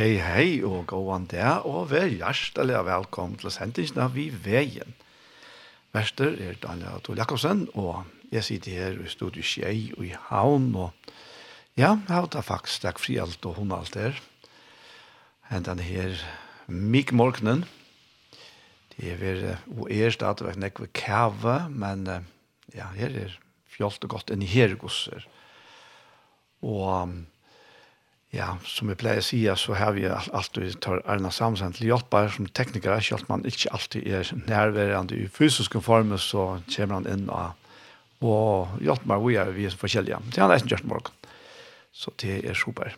Hei, hei, og gåan der, og vær hjertelig velkommen til sendingen av Vi Veien. Verster er Daniel Adol Jakobsen, og jeg sitter her i studiet Skjei og i Havn, og ja, jeg har tatt faktisk takk fri alt og hun alt der. Hentan her mik morgenen. Det er vel og er stadigvæk nekve kæve, men ja, her er fjolt og godt enn i her gosser. Og ja, som vi pleier å si, så har vi alltid tar Arna Samsen til hjelper som teknikere, selv man ikke alltid er nærværende i fysiske former, så kommer han inn og, og hjelper meg, vi er vi forskjellige. Det har han ikke gjort morgen. Så det er super.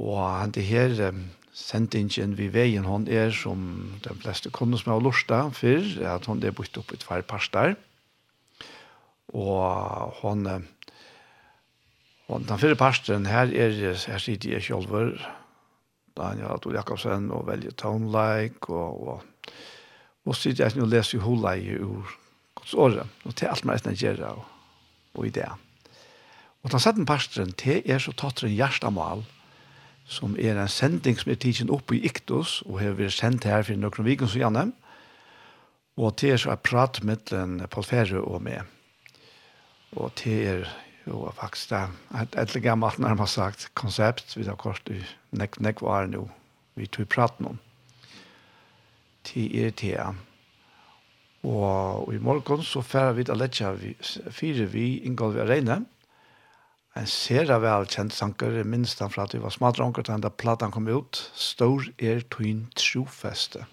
Og han det her sendingen vi veien hon er, som de fleste kunder som har lyst til for at hon er bytt opp i tvær parster. Og hun... er Og den fyrre parsten her er, her sitter jeg sjølver, Daniel Adol Jakobsen og velger Townlike, og, og, og sitter jeg og leser Holei ur Godsåret, og til alt man etter gjøre og, og i det. Og den sette parsten til er så tatt en hjertemål, som er en sending som er tidsen oppe i Iktus, og har vært sendt her for noen vikens og gjennom, og til er så er prat mellom Paul Ferre og med. Og til er Jo, faktisk det er et eller gammelt nærmest sagt konsept, vi har kort i nek, nek var nå, vi tog praten om. Til er til Og, i morgen så færer vi til Lecce, vi, fire vi inngår vi Arene. En ser av vel kjent sanker, minst han fra at vi var smadronker til den da platan kom ut. Stor er tøyn trofeste.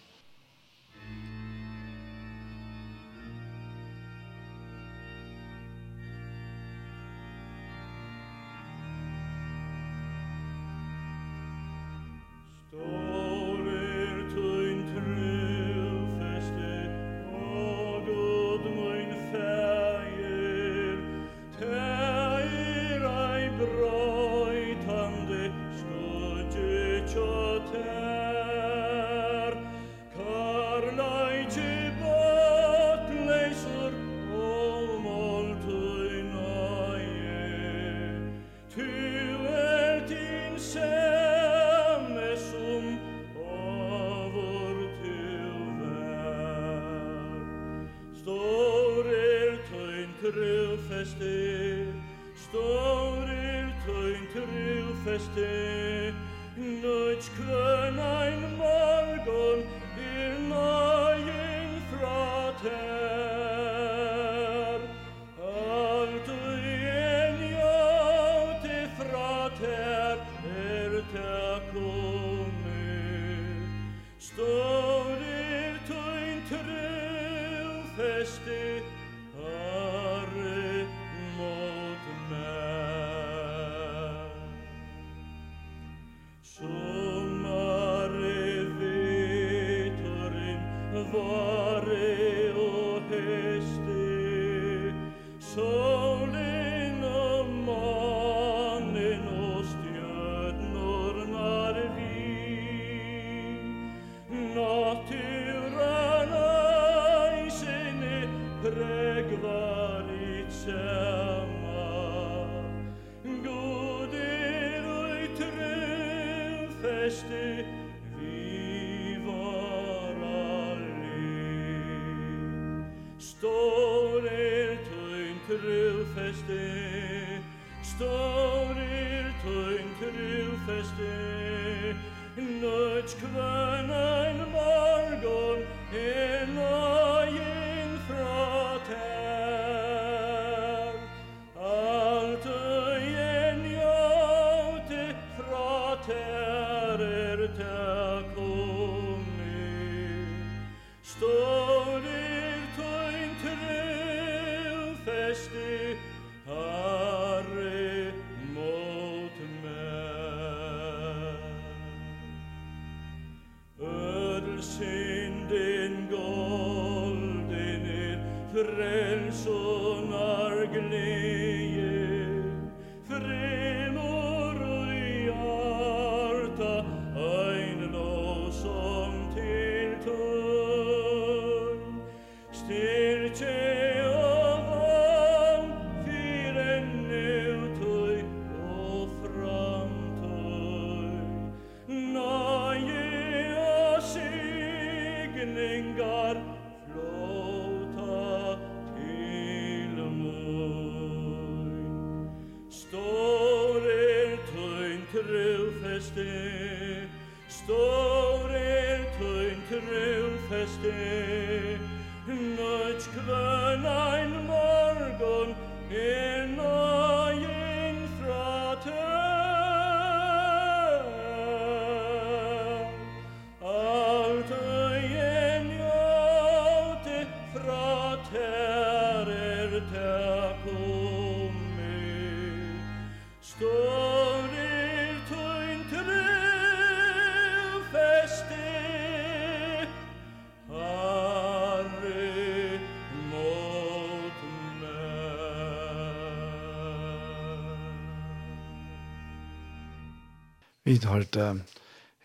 Vi har det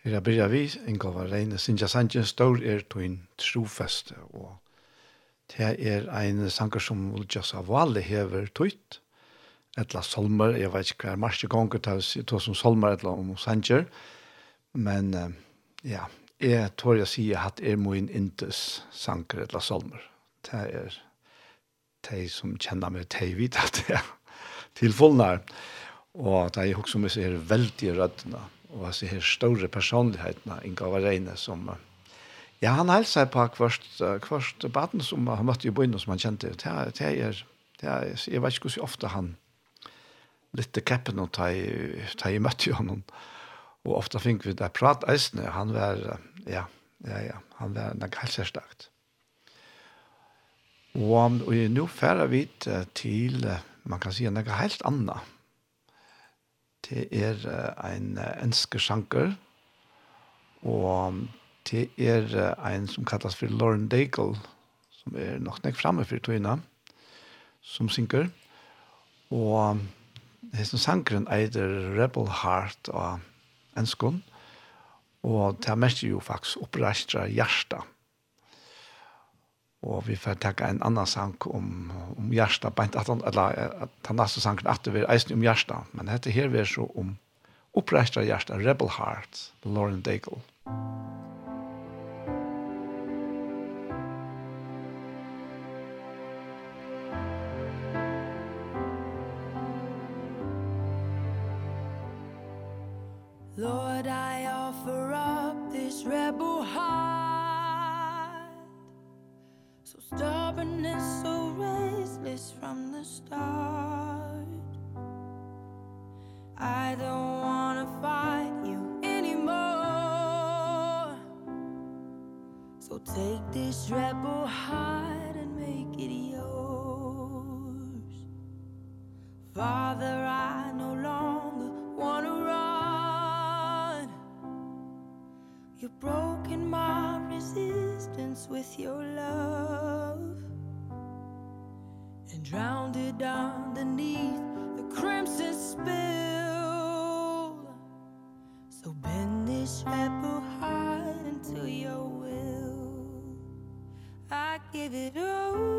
her er byrja vi, Inga var reine, Sinja Sanjen, Stor er tøyn trofeste, og det er ein sanger som Ulja av hever tøyt, etla solmer, jeg vet ikke hver marsje gonger, det er som solmer etla om Sanjer, men ja, jeg tror jeg sier at er min intes sanger etla solmer. Det er de som kjenner meg, de vet at det er tilfullnær, og det er også med seg veldig røddene. Ja og altså her store personlighetene, Inga Vareine, som Ja, han hälsar på kvart hvert baden som han møtte i byn som han kjente. Det det er, det jeg vet ikke hvor ofte han lite keppen og ta i, ta i mötte honom. Og ofte fikk vi det prat eisene. Han var ja, ja ja, han var nok helt særstakt. Og, og nå færer vi till man kan si, noe helt annet. Det er en enske sjanker, og det er en som kallas for Lauren Daigle, som er nok nek framme for tøyna, som synker. Og hesten sankeren eider Rebel Heart og enskon, og det er mest jo faktisk oppreistra hjertet Og vi får takke en annan sang om, om hjärsta, bænt at han, eller at han neste sangen at det var eisen om hjärsta, men dette her var så om oppreistra hjärsta, Rebel Heart, Lauren Daigle. Lord, I offer up this rebel heart Stubbornness so restless from the start. I don't wanna fight you anymore. So take this rebel heart and make it yours. Father, I no longer wanna run You've broken my resistance with your love And drowned it underneath the crimson spill. So bend this apple heart into your will. I give it all.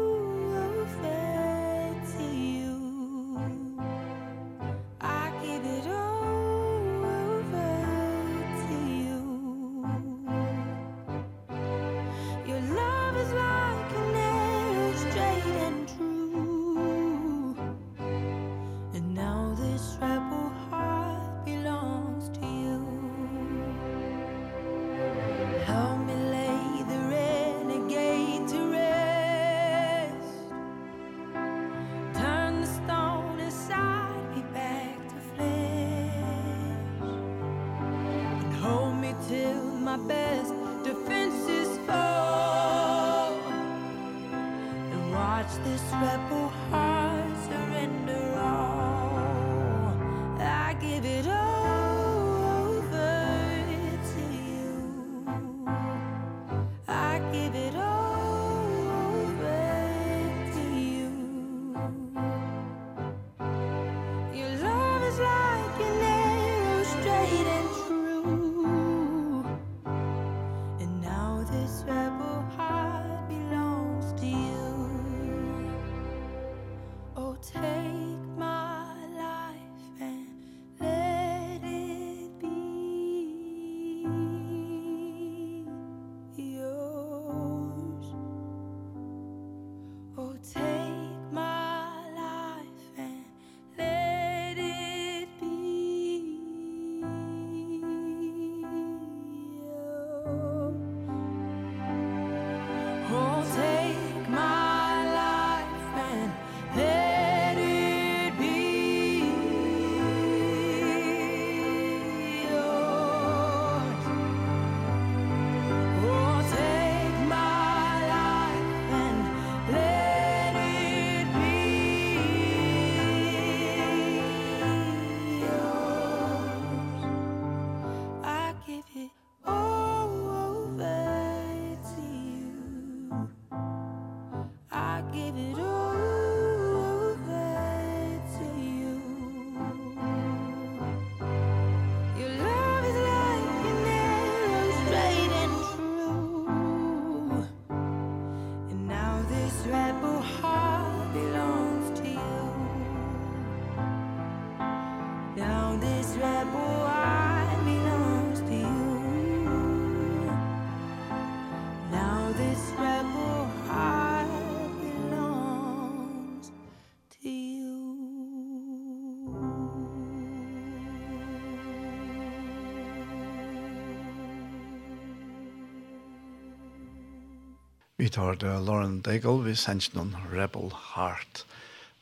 vi tar det Lauren Daigle, vi sender noen Rebel Heart,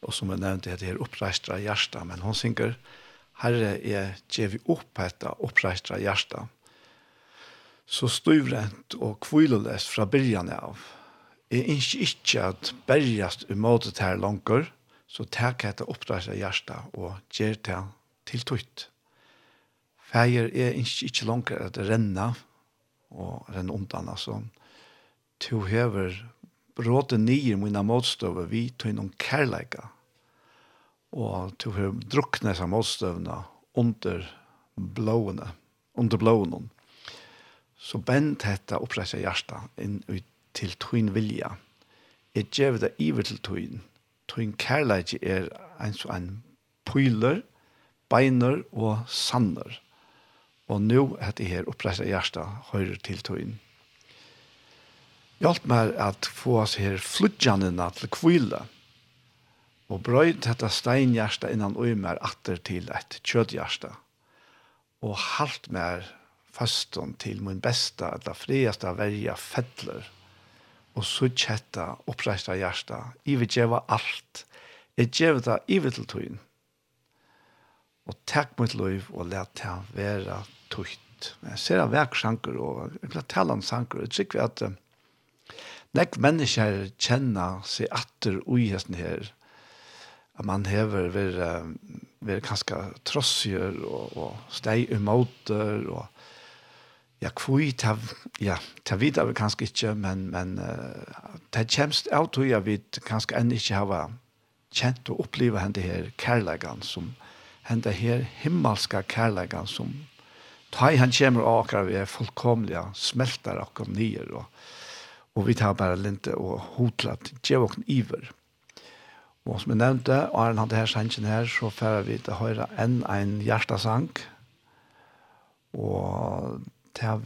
og som jeg nevnte, det er oppreistra hjärsta, men hon synger, Herre, jeg gjev vi opp etter oppreistra hjärsta. Så styvrent og kvilolest fra byrjan av. Jeg ønsker ikke at bergjast umåtet her langer, så takk etter oppreistra hjärsta og gjer til til tøyt. Feier er ikke, ikke langer at renna, og renna undan, altså to hever råte nye mina motstøve vi tog noen kærleika. Og to hever drukne seg motstøvene under blåene, under blåene. Så bent hette opprette hjertet inn ut til tøyn vilja. Jeg gjev det iver til tøyn. Tøyn kærleika er en sånn pyler, beiner og sanner. Og nå er det her opprette hjertet høyre til tøyn. Hjalp meg at få oss her flutjanina til kvile og brøyd dette steinhjersta innan ui mer atter til et kjødhjersta og halt meg faston til min besta eller av verja fettler og så kjetta oppreista hjersta i vil djeva alt jeg djeva det i vil til tøyen og takk mot liv og let det være tøyt jeg ser av verksanker, og jeg vil tala om sanker og jeg tykker at Nek mennesker kjenner seg atter ui hesten her. At man hever ved, ved kanskje trossier og, og steg umåter og ja, kvui, ta, ja, ta vidar vi kanskje ikke, men, men uh, det kjemst av tog jeg vidt kanskje enn ikke hava kjent og oppleva henne her kærlegan som henne her himmelska kærlegan som ta i han kommer av akkurat vi er fullkomlige, smelter akkurat nyer og og vi tar bare linte og hotlat djevåkn iver. Og som jeg nevnte, og han det her sannsyn her, så færer vi til høyre enn en hjertesang, og det er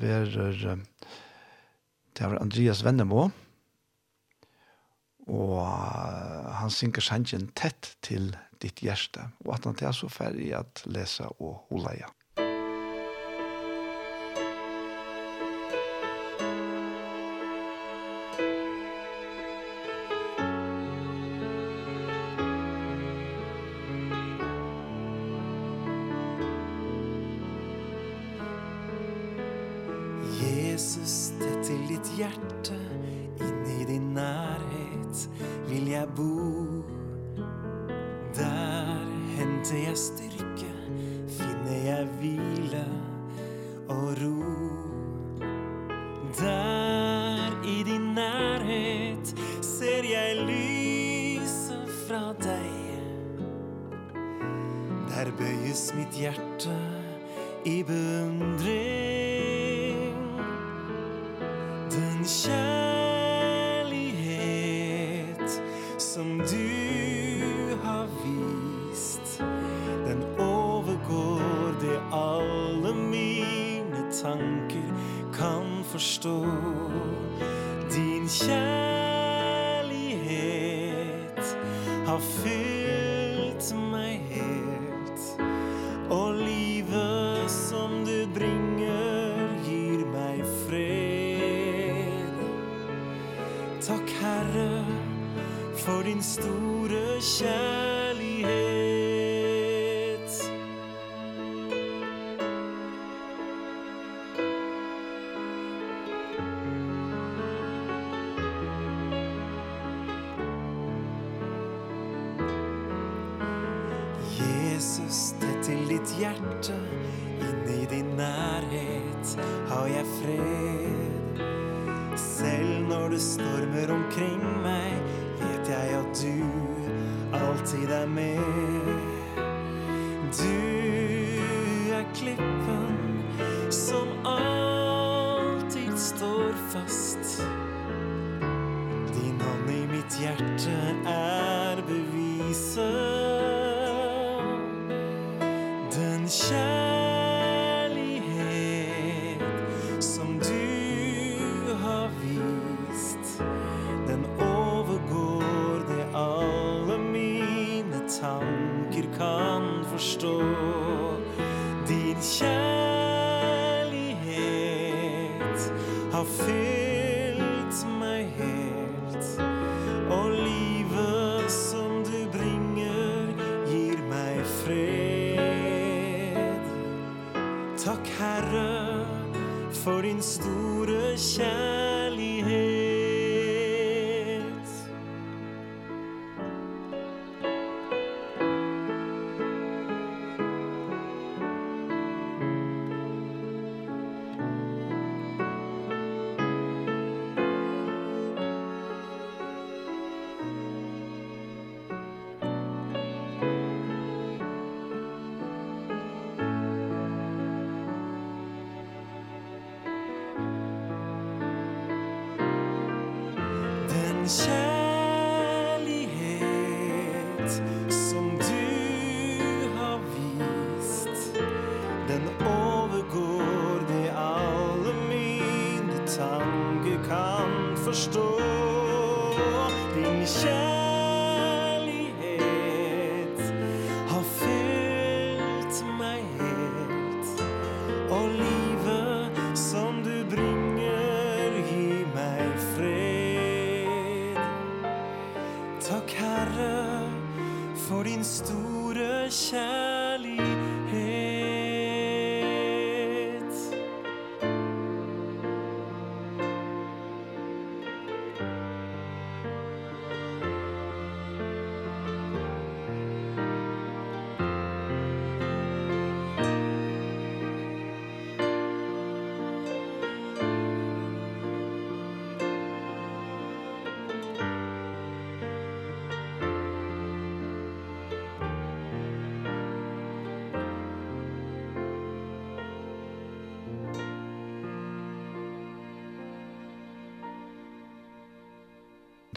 det er Andreas Vennemo, og han synker sannsyn tett til ditt hjerte, og at han til så færer at lese og holde igjen. din kärlighet som du har vist. Den overgår det alle mine tanker kan forstå Din kjærlighet har fyllt din store kjærlighet. Jesus, det til ditt hjerte Inne i din nærhet. Har jeg fred? Selv når det stormer omkring meg alltid er med. Du er klippen som alltid står fast. Din hand i mitt hjerte er stod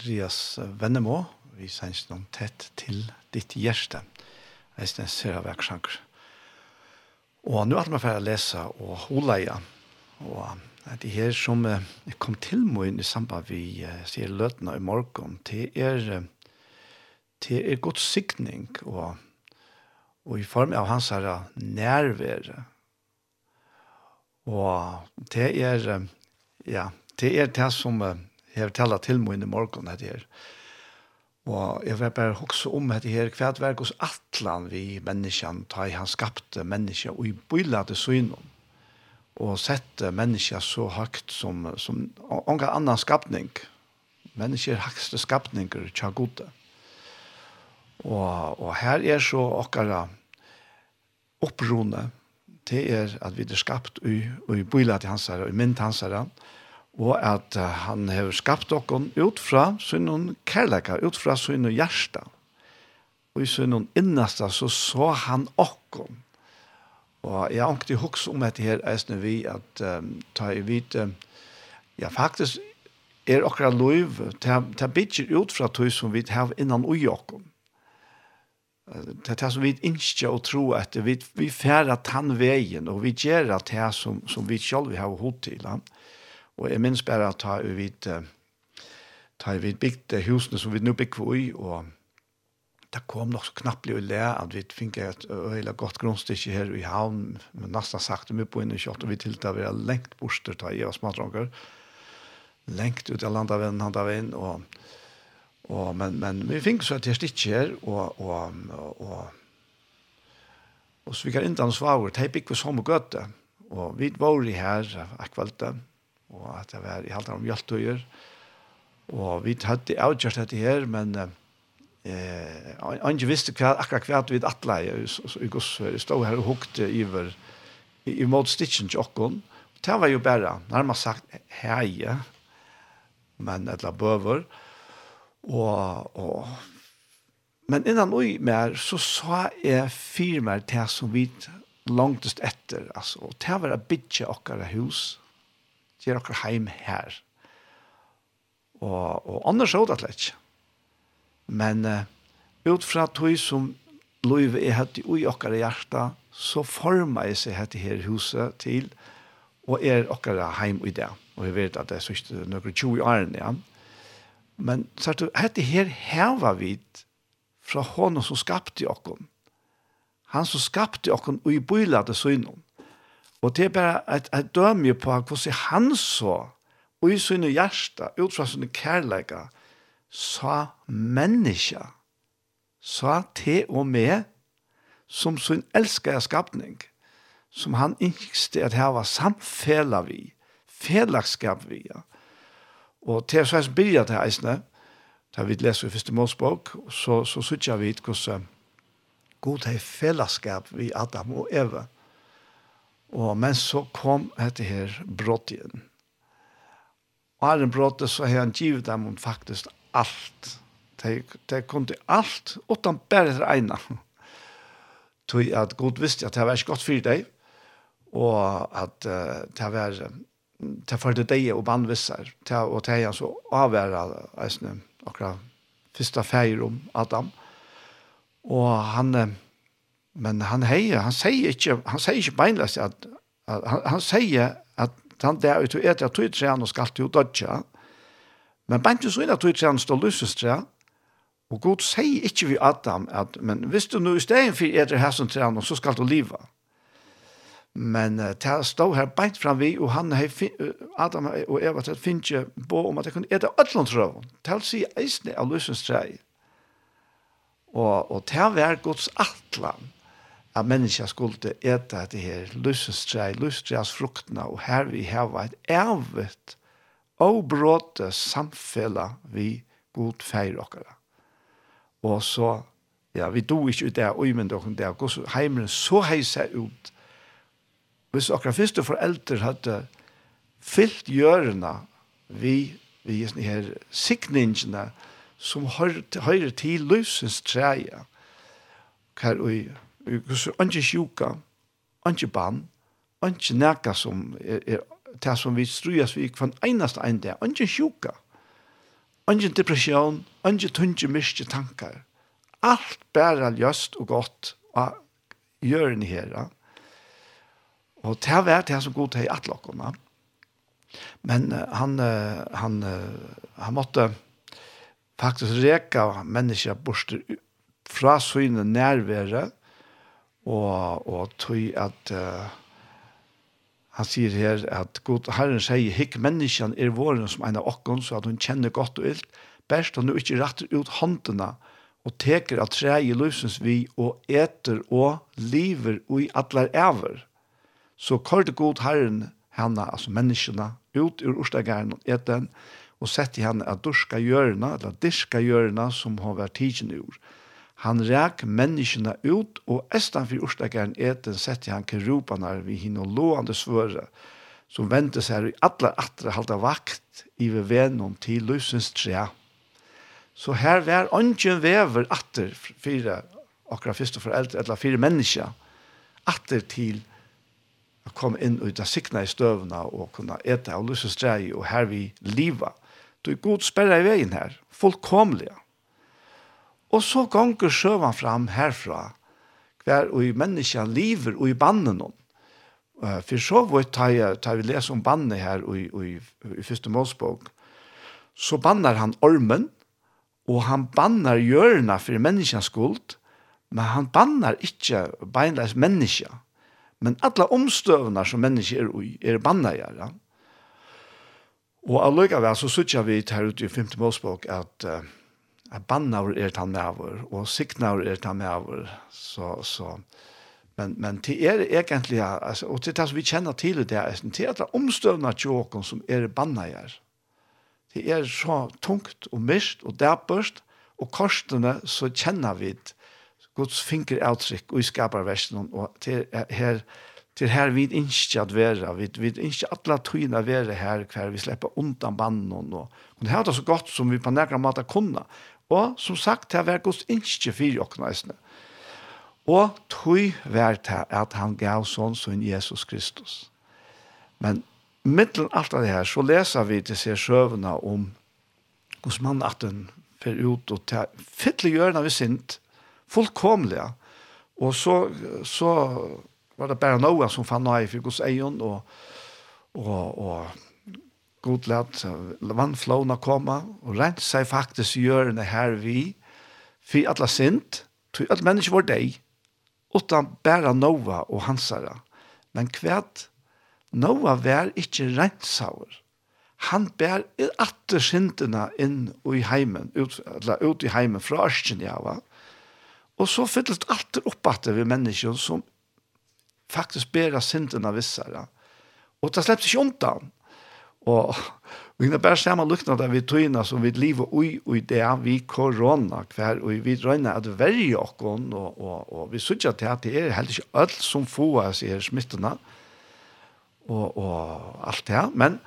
Andreas Vennemo, vi sender noen tett til ditt hjerte. Jeg synes det ser av verksanker. Og nå er det for å lese og holde igjen. Og det her som kom til meg i samband vi sier løtene i morgen, det er, det er godt sikning og, og i form av hans her nærvære. Og det er, ja, det er det som Jeg har tala til meg i morgen det her. Og jeg vil bare huske om dette her, hva det var hos atlan vi menneskene, da han skapte mennesker, og i bøylade synen, og sette mennesker så høyt som, som ånga annan skapning. Mennesker høyeste skapninger tja gode. Og, og her er så okkara opprone, det er at vi er skapt i, i bøylade hansare, og i mynd hans og og at han har skapt okkon ut fra sin kærleika, ut fra sin hjärsta. Og i sin innaste så så han okkon. Og jeg har ikke hukst om dette her, eisne vi, at um, ta i vite, um, ja faktisk er okkara loiv, ta bitjer ut fra tog som vi har innan ui okkon. Det er som vi ikke og tro at vi, vi færer tannveien, og vi gjør det som, som vi selv har hod til. Ja Og jeg minns bare at ta vi vidt ta vi bygde husene som vi nå bygde i, og det kom nok så knapplig å le at vi fikk et øyla godt grunnstykke her i havn, men nesten sagt mye på inne kjøtt, og vi tilta vi er lengt borster ta i av smadronker, lengt ut av landavenn, handavenn, og, og men, men vi fikk så et stikke her, og, og, og, og, så vi kan ikke ansvarer, det er vi som og gøte, og vi var i her, akkurat, og at det var i halvt om hjeltøyer. Og vi hadde avgjørt dette her, men eh, andre visste hva, akkurat hva vi atla i, i Gossfør. Jeg stod her og hukte iver i, i motstitchen til åkken. Det var jo bare nærmest sagt heie, men etla bøver. Og, og Men innan vi mer, så sa jeg fire mer til som vi langtest etter, altså, og til å være bytje okkara hus, gjør dere heim her. Og, og andre så det ikke. Men uh, ut fra tog som Løyve er hatt i okkara hjarta, så formar jeg seg hatt i her huset til, og er okkara heim i det. Og jeg vet at det er sørste noen 20 årene, igjen. Men så er det hatt i her heva vid fra hånden som skapte okkon. Han som skapte okkon og i bøylade søgnom. Og det er bare et, et dømme på hvordan han så, og i sine hjerte, ut fra sine kærleika, sa menneska, sa te og me, som sin elskede skapning, som han ikke at her var samfela vi, fellagskap vi. Og til så er det bygget her, eisne, da vi leser i første målsbok, så, så sykja vi hvordan god er fellagskap vi Adam og Eva, Og, men så kom dette her brott igjen. Og her brottet så har han givet dem om faktisk alt. De, de kom til alt, utan bare til ene. Tog at Gud visste at det var ikke godt for deg, og at uh, det var til for det deg og bandvisser, det, og til han så avværa eisne, akkurat første feir om Adam. Og han, men han heier, han sier ikke, han sier ikke beinlöst at, at, han, han sier at han der ute är att tog trean og skal til å dødja, Men beint jo så inn at tog trean står stå lösest tre. Och Gud säger vi Adam at, men hvis du nå i stedet for etter her som trean, så skal du leva. Men uh, det stod her beint fram vi, og han hei, Adam og Eva til finne på om at jeg kunne etter ødlån trøven. til å si eisne av løsens trei. Og, og til å være Guds atlan at mennesker skulle ete det her lysestrei, lysestreis fruktene, og her vi hava et ervet og bråte samfella vi god feir okkara. Og så, ja, vi do ikke ut der, og men dokken der, gos heimren så heisa ut. Hvis okkara første foreldre hadde fyllt hjørna vi, vi her sikningene som høyre til lysens treia, hver og ikke sjuka, ikke barn, ikke nækka som er, er det som vi strujas vi kvann einast ein der, ikke sjuka, ikke depresjon, ikke tunge mykje tankar. Alt bæra ljøst og godt av gjøren her. Og det er det som god til at atlokkona. Men han, han, han måtte faktisk reka mennesker bort fra syne nærvære, og, og tog at uh, han sier her at god herren sier hikk menneskene er våren som en av okken så at hun kjenner godt og ilt best og nu ikke retter ut håndene og teker av tre i løsens vi og eter og lever og i atler æver så kallte god herren henne, altså menneskene, ut ur orsdageren og eten, og sette henne at durska hjørna, eller diska hjørna, som har vært tidsen ur. Han rek menneskene ut, og estan for orsdageren eten sette han kerupanar vi hin og låande svøre, som vente seg i alle atre halda vakt i ved venom til løsens tre. Så her var ånden vever atter fire akkurat første foreldre, eller fire mennesker, atter til å komme inn og ta sikna i støvna og kunne ete av løsens trea, og her vi liva. Du er god sperra i veien her, fullkomlige. Og så gonger sjøvan fram herfra, hver og i menneska liver og i bannen om. Uh, for så vidt tar, tar vi lese om bannet her og i, og i, i første målsbok, så bannar han ormen, og han bannar hjørna for menneskens skuld, men han bannar ikke beinleis menneska. Men alle omstøvna som mennesker er, ui, er bannar Ja. Og allukavær så sutja vi her ute i 5. målsbok at uh, at bannaur er tann meavur, og signaur er tann meavur, så, så, men, men det er egentlig, altså, og det som vi kjenner til det, det er at omstøvna tjåkon som er bannaier. Det er så tungt og mist og dæpørst, og korsene så kjenner vi Guds finger avtrykk og i skaparversen, og til her, til her vi ikke at være, vi, vi ikke alle tøyene være her, hver vi slipper undan bannen, og, og det er det så godt som vi på nærmere måte kunne, Og som sagt, det var Guds innskje for åkneisene. Og tog vært til at han gav sånn som Jesus Kristus. Men mittelen alt av det her, så leser vi til seg sjøvene om hos mann at den fer ut og til fyttelig gjørende vi sint, fullkomlige. Og så, så var det bare noe som fann nøye for Guds egen, og, og, og god lett vannflåna komme, og rent seg faktisk gör det här vi for alla sint til att mennesker var deg, utan bare Nova og hansara men kvært, Nova var ikke rent sauer. han bær atter syndena inn i heimen, ut, eller ut i heimen fra Arsken, ja, va? Og så fylles det alltid opp at det er mennesker som faktisk bærer syndene vissere. Og det slipper ikke undan. Og vi kan bare se med lukkene der vi tøyene som vi lever ui ui det vi korona hver, og vi drøyner at verje okkon, og, og, og vi sørger til at det er heller ikke alt som får oss i smittene, og, og alt det her, men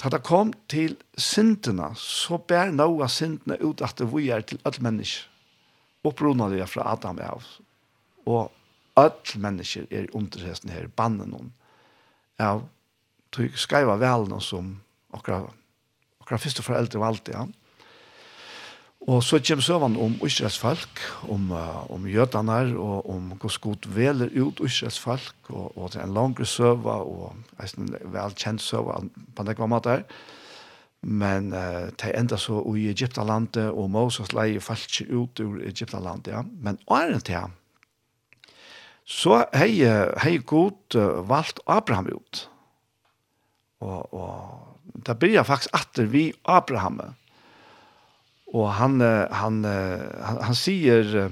da det kom til syndene, så bær noe av syndene ut at vi er til alle mennesker, opprona det fra Adam og og alle mennesker er under hesten her, bannen om, av tog skriva velna som okra, okra første foreldre valgte, ja. Og så kommer søvann om Israels folk, om, uh, om jødene, og om hvordan Gud veler ut Israels folk, og, og det er en langere søva, og en velkjent søva på det gamle där. Men uh, det enda så i Egyptalandet, og Moses leie falt ikke ut ur Egyptalandet, ja. Men åren til ham, så hei, hei Gud valgt Abraham ut. Og, og det blir faktisk atter vi Abraham. Og han, han, han, han sier,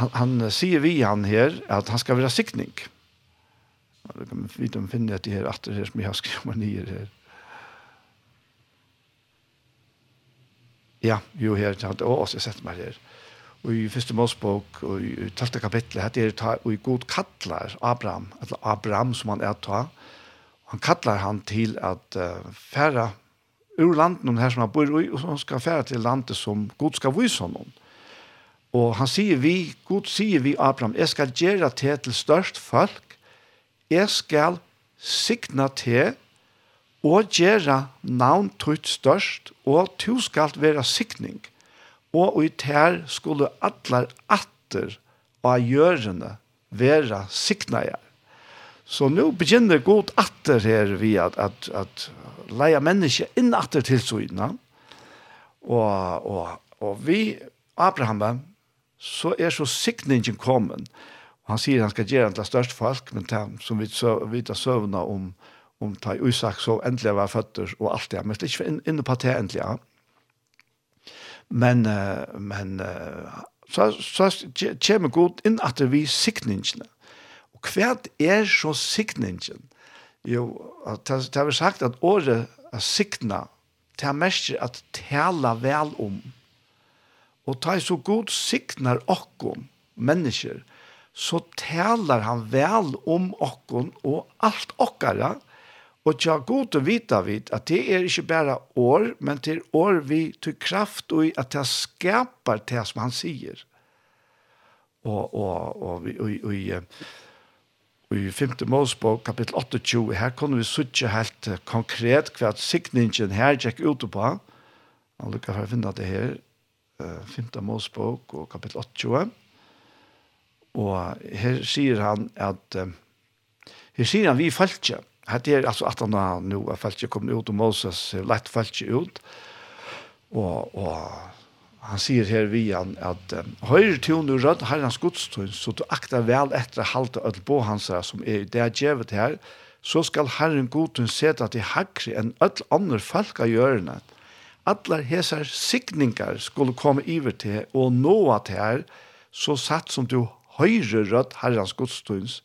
han, han sier vi han her, at han skal være sikning. Det kan vite om finner det her atter her som jeg har skrivet nyer her. Ja, jo her, og også sett meg her. Og i første målsbok, og i 12. kapitlet, hette er og i god kattler Abraham, eller Abraham som han er ta, han kallar han til at uh, færa ur landen her som han bor i, og han skal færa til landet som Gud skal vise honom. Og han sier vi, Gud sier vi, Abraham, jeg skal gjøre te til størst folk, jeg skal signa te og gjøre navn tøyt størst, og du skal være signing. Og i ter skulle atler atter av gjørende være signajer Så nu begynner god atter her vi at, at, at leia menneske inn atter til søgna. Og, og, og vi, Abraham, så er så sikningen kommet. Han sier han skal gjøre det største folk, men det som vi vet av søvna om, om ta Isak så endelig var føtter og alt det, men det er ikke inne in på det endelig. Ja. Men, men så, så kommer god inn at vi sikningene. Og hva er så sikningen? Jo, det har sagt at året er sikna, det er mest at tala vel om. Og ta så god siknar okkom, mennesker, så talar han vel om okkom og alt okkara, og tja god å vita vid at det er ikke bare år, men det er år vi til kraft og at det skapar det som han sier. Og, og, og, og, og, og, og i 5. Mosebok, kapittel 28, her kunne vi suttje helt konkret hva sikningen her gikk ut på. Han lukker for å finne det her, 5. Mosebok og kapittel 28. Og her sier han at, her sier han vi falskje. Her er altså at han nå er falskje kommet ut, og Moses er lett falskje ut. Og, og han sier her vi han at høyre til nu rødt herrens godstøyn, så du akta vel etter å halte ødel på hans som er det er djevet her, så skal herren godtøyn seta til hakri enn ødel andre folk av hjørnet. Atler hesar signingar skulle komme iver til, og nåa til her, så satt som du høyre rødt herrens godstøyns.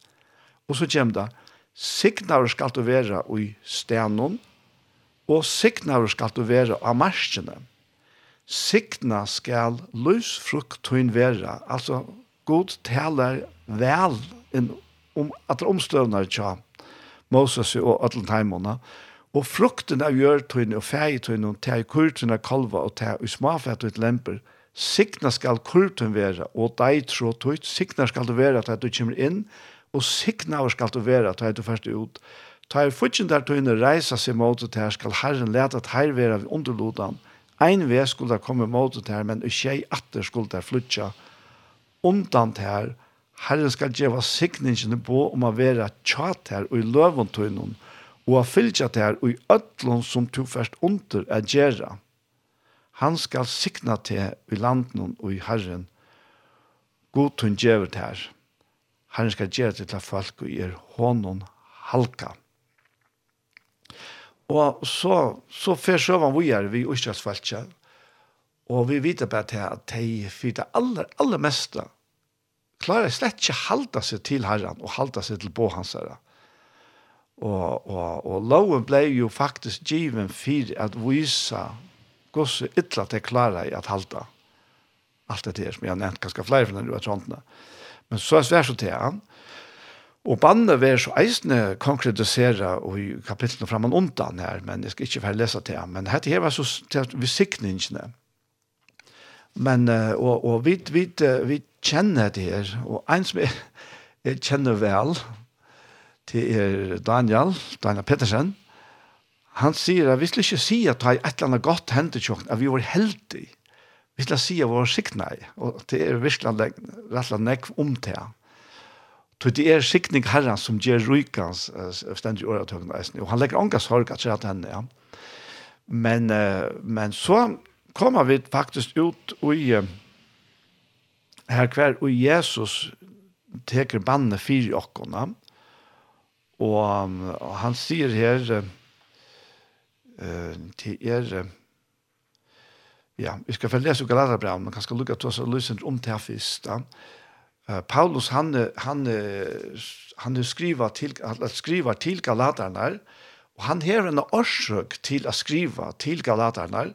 Og så kjem det, signar skal du være i stenon, og signar skal du være av marskene. Signa skal løsfrukt tøyn vera. Altså, god taler vel in, om at omstøvnar tja Moses og Øtlenheimona. Og frukten av gjørtøyne og fei fegetøyne og tei kurtøyne av kalva og tei og smafett og et lemper. Signa skal kurtun vera og dei tro tøyt. Signa skal du vera at du kommer inn og signa skal du vera at du først ut. Ta er futsin der tøyne reisa seg mot og teg skal herren leta at her vera vi underlodan. Ein vei skulle komme mot det her, men ikke atter skulle det flytja undan det her. Herren skal gjeva sikningene på om å være tjat her og i løventøynen, og å fylltja det her og i ødlån som to først under er gjera. Han skal sikna til i landen og i Herren, god hun gjeva det her. Herren skal gjeva det til folk og er hånden halka. Og så, så fer søvann vi er vi Østjøsfaltja, og vi vet bare til at de fyrt det aller, aller meste klarer slett ikke halda seg til herren og halda seg til båhans herren. Og, og, og loven ble jo faktisk given for at vise hvordan ytla til klara i at halda alt det her, som jeg har nevnt ganske flere fra denne utrådene. Men så er det svært så til han, Og bandet vil så eisende konkretisere i kapitlene fram og undan her, men jeg skal ikke få lese til ham. Men dette her var så til at vi sikningene. Men, og, og vi, vi, vi kjenner det her, og en som jeg, jeg kjenner vel, det er Daniel, Daniel Pettersen, han sier at vi skal ikke si at det er et eller annet godt hendt til at vi var heldige. Vi skal si at vi var sikne, og det er virkelig rett og slett om til ham. Tog det er sikning herren som gjør rykans stendig åretøkken eisen. Og han legger ånga sorg at seg henne, ja. Men, men så kommer vi faktisk ut i her hver, og Jesus teker banne fire okkona. og, og han sier her uh, til er ja, vi skal få lese Galaterbrevet, men kanskje lukka til oss og lyse om til her først, da. Paulus han han han skriver till att skriva till Galaterna och han har en orsak till att skriva till Galaterna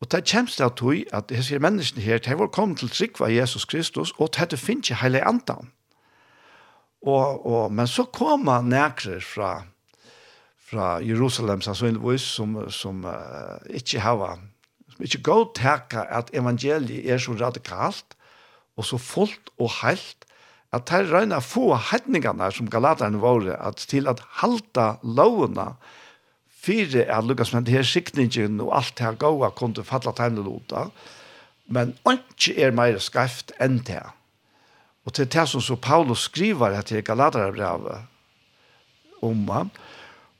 och det känns det att hur att det här människan här var kom till sig vad Jesus Kristus och det finns ju hela antan. Och och men så kommer näkrer fra fra Jerusalem så en som som uh, inte hava som inte gå täcka att evangeliet är så radikalt og så fullt og helt, at her røyna få hedningene som galaterne våre, at til at halta lovene, fire er lukket som det her sikningen og alt det her gode kom til fatla tegne lota, men ikke er mer skreft enn det. Og til det som så Paulus skriver her til Galaterbrevet om ham,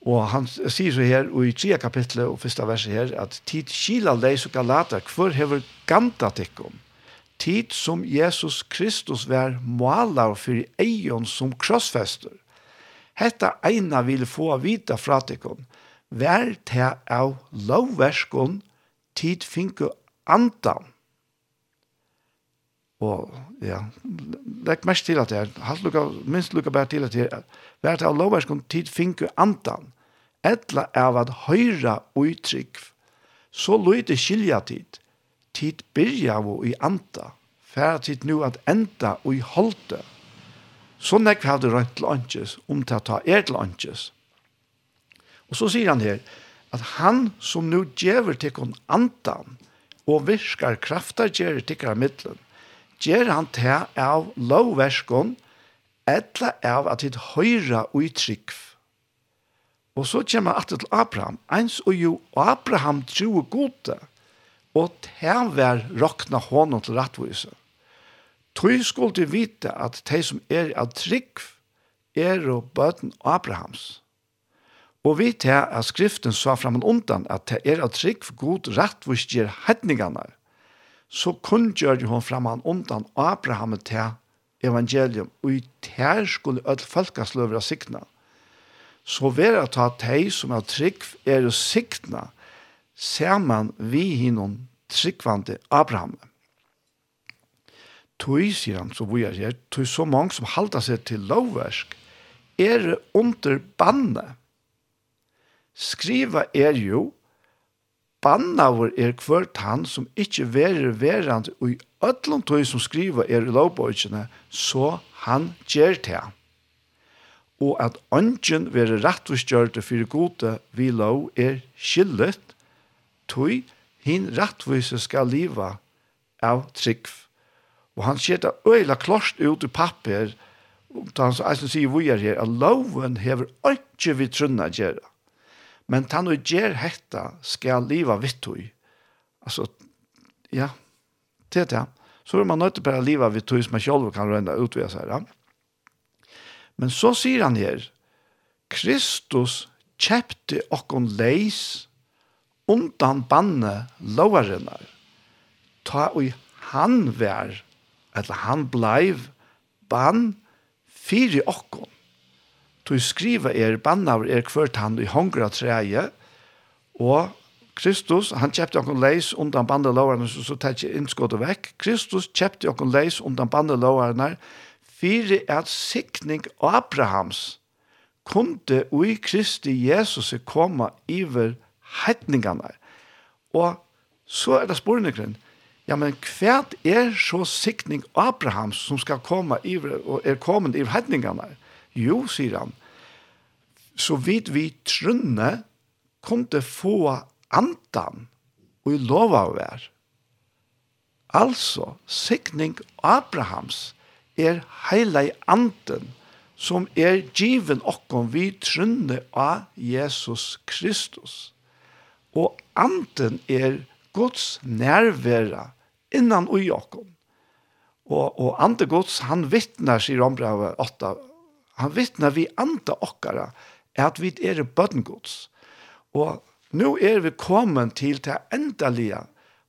og han sier så her, og i 3 kapitlet og første verset her, at tid kila leis og galater, hvor hever ganta tikkum tid som Jesus Kristus var målar för eion som krossfester. Hetta eina vil få vita fra tikkun, vær te av lovverskon, tid finko andan. Og ja, legg mest til at det er, halt lukka, minst lukka bare til at det er, vær te av lovverskon, tid finko andan, etla av at høyra uttrykk, så løyde skilja tid tid byrja og i anta, færa tid nu at enda og i holde. Så nekk hadde rønt til åndkjes, om til å ta er til åndkjes. Og så sier han her, at han som nu djever til kon antan, og virkar kraftar djever til kra middelen, djer han til av lovverskon, etla av at hit høyra og i. Og så kommer han til Abraham, eins og jo Abraham tror gode, og til var råkna hånden til rettvise. Tøy skulle de vite at de som er av trygg er og bøten Abrahams. Og vi til at skriften sa fram og undan at det er av trygg god rettvise gjør hedningene, så kunngjør hun fram og undan Abraham til evangelium, og i ter skulle ødel folkesløver av sikna. Så vera ta de som er trygg er sikna, saman vi hinnom tryggvande Abraham. Tui, sier han, så vi er her, tui så mange som halda seg til lovversk, er under banne. Skriva er jo, banna vår er kvart han som ikkje verer verand, og i ötlom tui som skriva er i lovbøytjene, så han gjer til han og at ånden være rettvistgjørte for gode vi lov er skyldet, tui, hin rattvise skal liva av trygg. Og han sier det øyla klost ut i papper, og han sier vi er her, at loven hever ikke vi trunna gjerra. Men han og gjer hetta skal liva vitt tui. Altså, ja, det er det. Så er man nødt til bare liva vitt tui som man selv kan røyna utvida seg. Ja. Men så sier han her, Kristus kjepte okkon leis undan banne lovarinnar, ta ui han vær, eller han bleiv, bann fyri okkon. Tu skriva er bannaver er kvørt han i hongra treie, og Kristus, han kjøpte okkon leis undan banne lovarinnar, så, så tar ikke innskottet vekk. Kristus kjøpte okkon leis undan banne lovarinnar, fyri at sikning Abrahams kunde ui Kristi Jesus koma iver heitningene. Og så er det spørningren, ja, men hva er så sikning Abrahams som skal komme iver, og er kommet i heitningene? Jo, sier han, så vidt vi trunne kom til få andan og i lov av hver. Altså, sikning Abrahams er heila i anden som er given okkom vi trunne av Jesus Kristus. Og anden er Guds nærværa innan ui okkom. Og, og ande Guds, han vittnar, sier ombrevet 8, han vittnar vi ande okkara, at vi er bøtten Guds. Og nå er vi kommet til det endelige,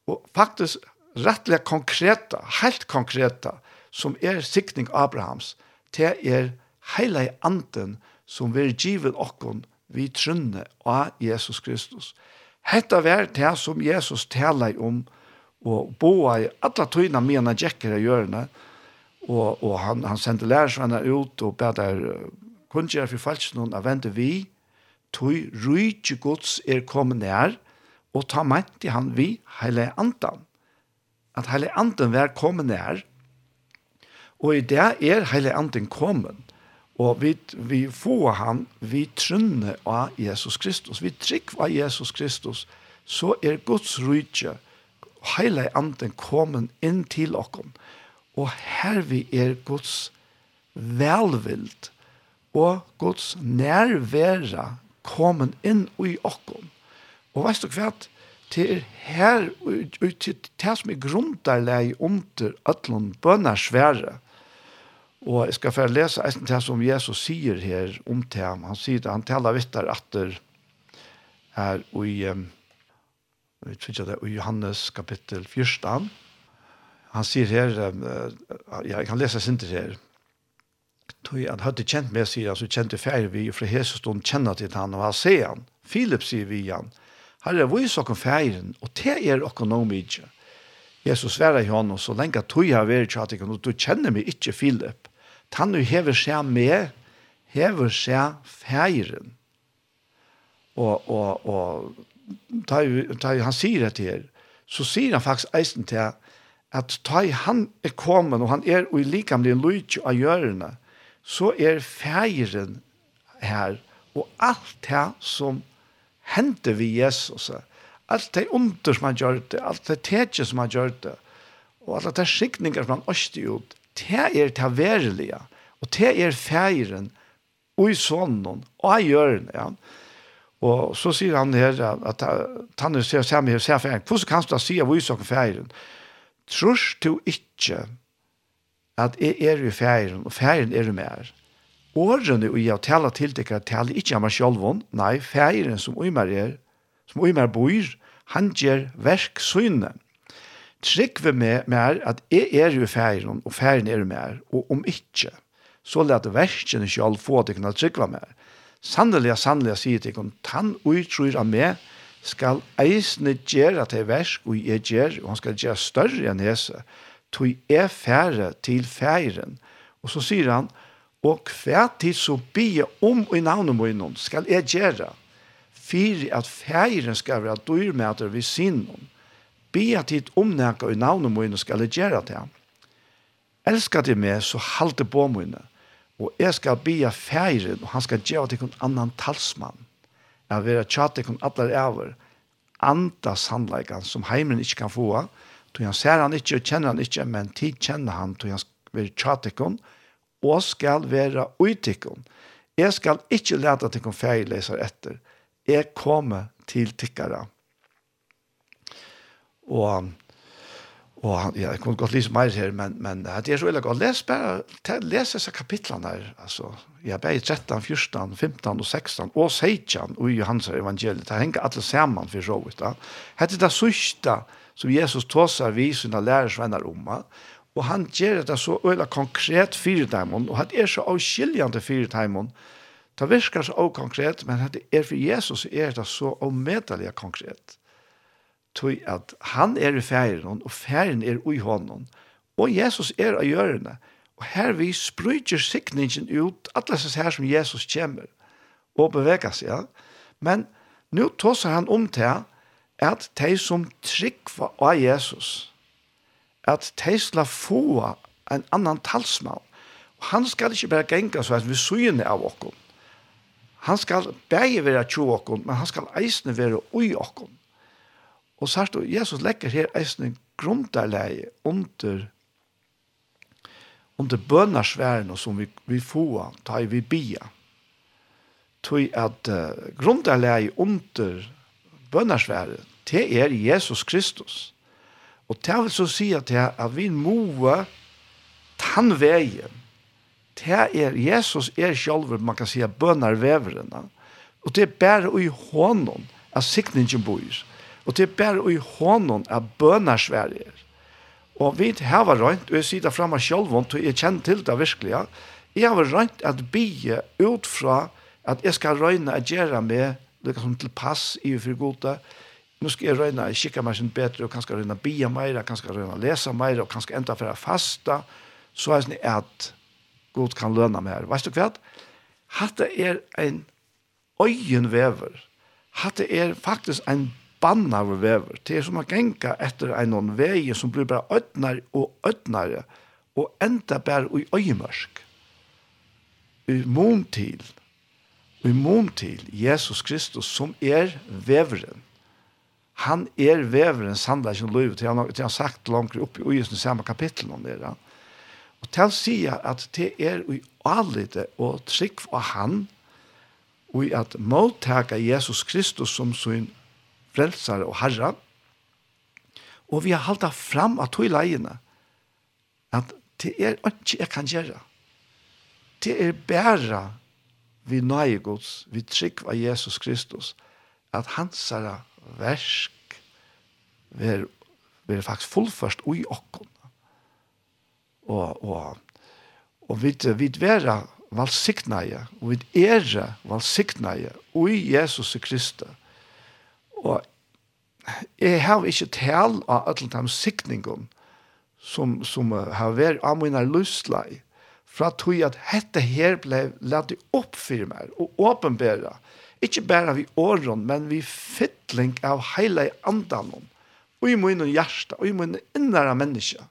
og faktisk rettelig konkreta, helt konkreta, som er sikning Abrahams, det er hele anden som vil givet okkon vi trunne av Jesus Kristus. Hetta var det som Jesus talar om og boa i alla tøyna mena jekker i hjørne og, og han, han sendte lærersvenner ut og bad der kunngjør for falsknån av vente vi tøy rydtje gods er kommet nær og ta mente han vi heile andan. At heile andan var kommet nær og i det er heile andan kommet Og vi, vi får han, vi trunner av Jesus Kristus, vi trygg av Jesus Kristus, så er Guds rydtje, hele anden kommet inn til okken. Og her vi er Guds velvild, og Guds nærvære kommet inn i okken. Og veist du hva? Det er her, og til det som er grunnleie under ødlån bønnersvære, og Og jeg skal få lese eisen til som Jesus sier her om til ham. Han sier det, han taler vitt der etter her i, jeg tror ikke det, i Johannes kapittel 14. Han sier her, ja, jeg kan lese sin til her. Tøy, han hadde kjent med, sier han, så kjente færre vi, og fra Jesus stod kjenner til han, og han sier han. Philip sier vi han, herre, hvor er sånn færren, og det er økonomisk. Jesus sverer i hånden, så lenge tøy har vært kjattig, og du kjenner meg ikke, Philip tannu hever seg med, hever seg feiren. Og, og, og ta, ta, han sier det til, så sier han faktisk eisen til at ta han er kommet, og han er i likamlig lujtje av gjørende, så er feiren her, og alt det som hendte vi Jesus, alt det under som han gjør det, alt det tetje som han gjør det, og alt det skikninger som han øste ut, det er det verilige, og det er feiren, og i sånnen, og jeg gjør det, ja. Og så sier han her, at han er sier samme her, sier feiren, hvordan kan du si av i sånn feiren? Trus du ikke at jeg er i feiren, og feiren er i mer. Årene og jeg taler til deg, taler ikke av meg selv, nei, feiren som i meg er, som i mer bor, han gjør verk trygg vi med mer at jeg er jo ferien, og ferien er jo mer, og om ikke, så let verskjene selv få til å kunne trygg vi med. Sannelig, sannelig, sier til henne, han utrur av meg, skal eisne gjøre til versk, og jeg gjør, og han skal gjøre større enn hese, tog jeg fære til ferien. Og så sier han, og hver tid så blir om i navnet min, skal jeg gjøre, for at ferien skal være dyrmæter ved sinnen be at hit omnæka i navnet mine skal jeg gjøre det. Elskar de meg, så halte på mine. Og jeg skal be at feiren, og han skal gjøre til en annan talsmann. Jeg vil ha tjatt til en atler over. Anta sannleikene som heimen ikke kan få. Tog han ser han ikke og kjenner han ikke, men tid kjenner han, tog han vil tjatt til og skal være uttikken. Jeg skal ikke lete til en feirleser etter. Jeg kommer til tikkere og Og ja, jeg kunne godt lese mer her, men, men det er så veldig godt. Les bare, les disse kapitlene her, altså. Jeg er bare 13, 14, 15 og 16, og 16 og Johans evangeliet. Det henger alle sammen for så vidt. Hette det sørste som Jesus tåser vi sine lærersvenner om. Og han gjør det så veldig konkret fire timen, og det er så avskiljende fire timen. Det virker så konkret, men det er for Jesus er det så omedelig konkret tog at han er i færen, og færen er i hånden, og Jesus er av hjørne. Og her vi sprøyter sikningen ut, alle disse her som Jesus kommer, og beveger seg. Ja. Men nå tåser han om til at de som trykker av Jesus, at de skal få en annan talsmann. Og han skal ikke bare genka så at vi syne av oss. Han skal bare være tjo oss, men han skal eisne være ui oss. Og sagt, Jesus legger her eisen grunderleie under under bønarsværen som vi, vi får, ta vi bia. Tøy at uh, grunderleie under bønarsværen, det er Jesus Kristus. Og det vil så si at, det, at vi må tannveien, det er Jesus er selv, man kan si, bønarveveren. Og det er bare i hånden at sikningen bor. Og det er bare i hånden av bønersverger. Og vi har rønt, og jeg sier det fremme selv, og jeg kjenner til det virkelig, jeg har rønt at bie ut fra at jeg skal røyne at gjøre meg liksom til pass i for gode. Nå skal jeg røyne at kikke meg sin bedre, og kanskje røyne bie mer, kanskje røyne lese mer, og kanskje enda for å faste. Så er det at god kan lønne her. Vet du hva? Hatt er en øyenvever. Hatt er faktisk en spanna av vever. Det er som å genka etter en vei som blir bare ødnar og ødnare, og enda bare i øyemørsk. I mån til, i mån til Jesus Kristus som er veveren. Han er veveren sannleggen løyve til han har sagt langt opp i øyesen samme kapittel om det. Og til å si at det er i allite og trygg av han, og i at mottaka Jesus Kristus som sin frelsare og herra. Og vi har halda fram av tog leiene at det er ikke jeg kan gjøre. Det er bare vi nøye gods, vi trygg av Jesus Kristus, at hans versk ver, ver faktisk fullførst ui okkon. Og, og, og vi, vi vera valsiknaje, og vi er valsiknaje ui Jesus Kristus Og jeg har ikke tal av alle de sikningene som, som har vært av mine løsleie fra tog at dette her ble lagt opp for meg og åpenbæra. Ikke bare vi åren, men vi fytling av hele andan og i mine hjerte, og i mine innere mennesker.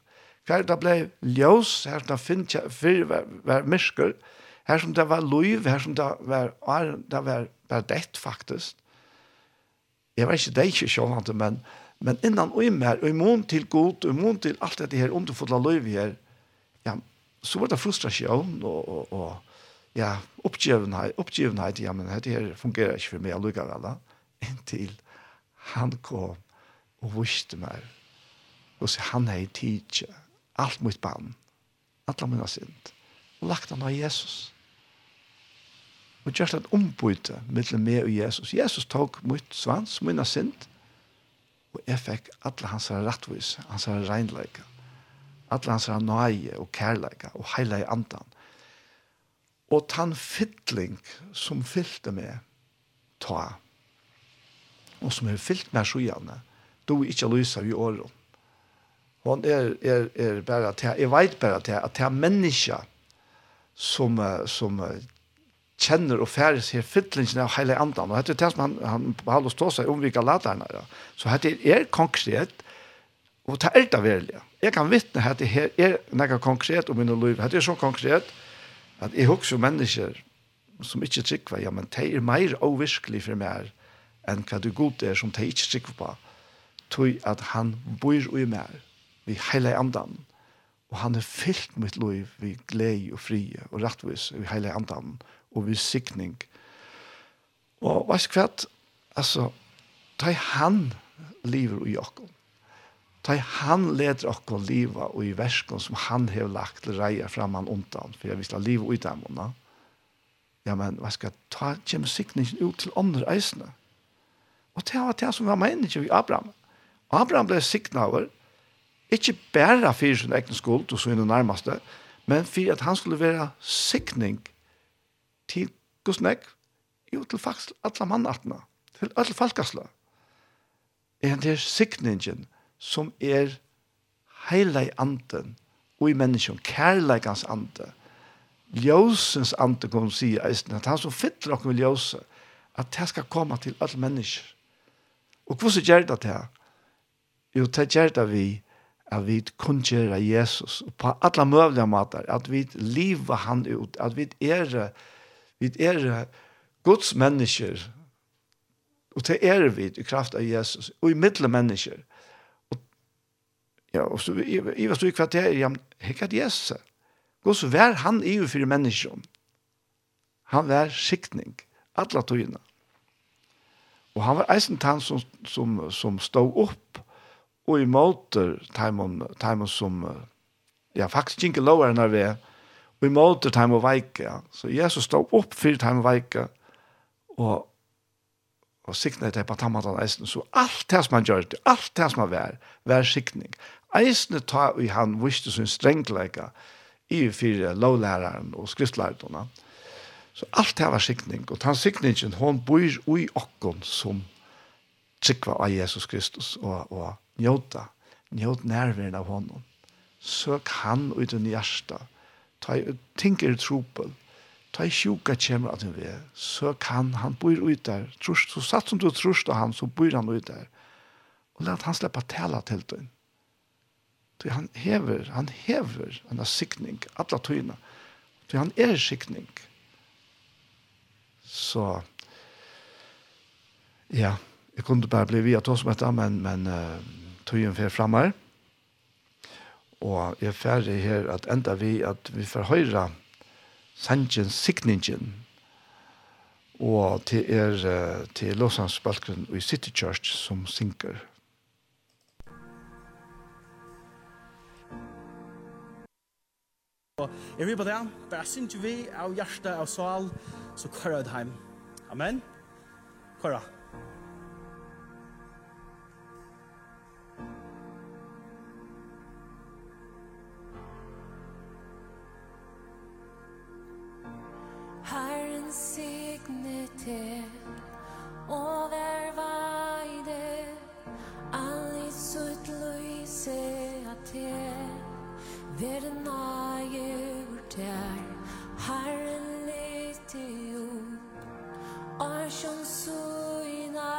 Her det ble ljøs, her det finnes jeg for var, hver mysker, her som det var liv, her som det var, det var bare dett faktisk jeg vet ikke, det er ikke sånn, men, men innan og mer, og imon til god, og imon til alt dette her, underfulle løyv her, ja, så var det frustrasjon, og, og, og ja, oppgivenhet, oppgivenhet, ja, men dette her fungerer ikke for meg jeg lukker alle, inntil han kom og visste meg, og så han er i tid, alt mot banen, alle mine sind, og lagt han av Jesus. Og gjørst at ombyte mellom meg og Jesus. Jesus tok mitt svans, minna synd, og jeg fikk alle hans rettvis, hans regnleika, alle hans nøye og kærleika, og heile i andan. Og tann fytling som fylte meg, ta, og som er fylt meg sjøene, du er ikke lysa i året. Hon er, er, er bara til, jeg vet bara til, at det er mennesker som, som kjenner og færes her fyllingen av hele andan. Og dette er det som han, han behaler å stå seg om vi kan lade henne. Ja. Så dette er konkret, og det er det veldig. Jeg kan vittne at det her er noe konkret om min liv. Dette er så konkret at jeg husker mennesker som ikke trykker, ja, men det er mer overskelig for meg enn hva det god er som det ikke trykker på. Tøy at han bor i meg, vi hele andan. Og han er fyllt mitt liv, vi glede og frie og rettvis, vi hele andan og vi sikning. Og hva er kvart? Altså, ta han lever i okkom. Ta han leder okkom liva og i verskom som han har lagt til reia framman undan, for jeg visste liv og i dem. Ja, men hva skal ta kjem sikningen ut til andre eisene? Og det var det som var meningen i Abraham. Abraham ble sikna over, ikke bare for sin egen skuld og sin nærmeste, men for at han skulle være sikning til gusnek, jo til faktisk alle mannartene, til alle falkasla. Er det er sikningen som er heilig anden og i menneskjen, kærleikans ande, ljósens ande, kan man si, at han som fyller okkur med ljóse, at det skal komme til alle mennesker. Og hvordan gjør det det? Jo, det gjør det vi, at vi kunngjør Jesus på alle mulige måter, at vi lever han ut, at vi er Vi er Guds mennesker, og det er vi i kraft av Jesus, og i middel mennesker. Og, ja, og så, i, i hva stod i kvarter, ja, hekka at Jesus er. så vær han i for mennesker. Han vær skiktning, alle togene. Og han var eisen tann som, som, som stod opp, og i måter, taimon, taimon som, ja, faktisk ikke loveren av det, vi måter time og veike. Så Jesus stod opp for time og veike, og, og sikne til på tammatan eisen. Så alt det som han gjør, alt det som han vær, vær sikning. Eisen ta i han visste sin strengleika i fire lovlæraren og skriftlærerne. Så alt det var sikning, og den sikningen, hon bor i okken som tryggva av Jesus Kristus, og, og njóta, njóta nærværen av honom. Søk han ut i hjertet, ta ting er trupel, ta i sjuka kjemmer at han vi, så kan han bor ut der, trus, så satt som du trus av han, så bor han ut der, og let han slippe tala til den. Så han hever, han hever en sikning, alla tøyna, så han er sikning. Så, ja, jeg kunne bare bli via at oss med det, men, men uh, tøyen fer fremme her, og jeg er ferdig her at enda vi at vi får høre sangen sikningen og til er til Låsans Låsansbalken i City Church som synker. Jeg vil på det, bare synes vi av hjertet av sval, så kører jeg det hjem. Amen. Kører ansikne og Over veide All i sutt løyse at te Ver nage gjort her Herren lite jo Arsjon suina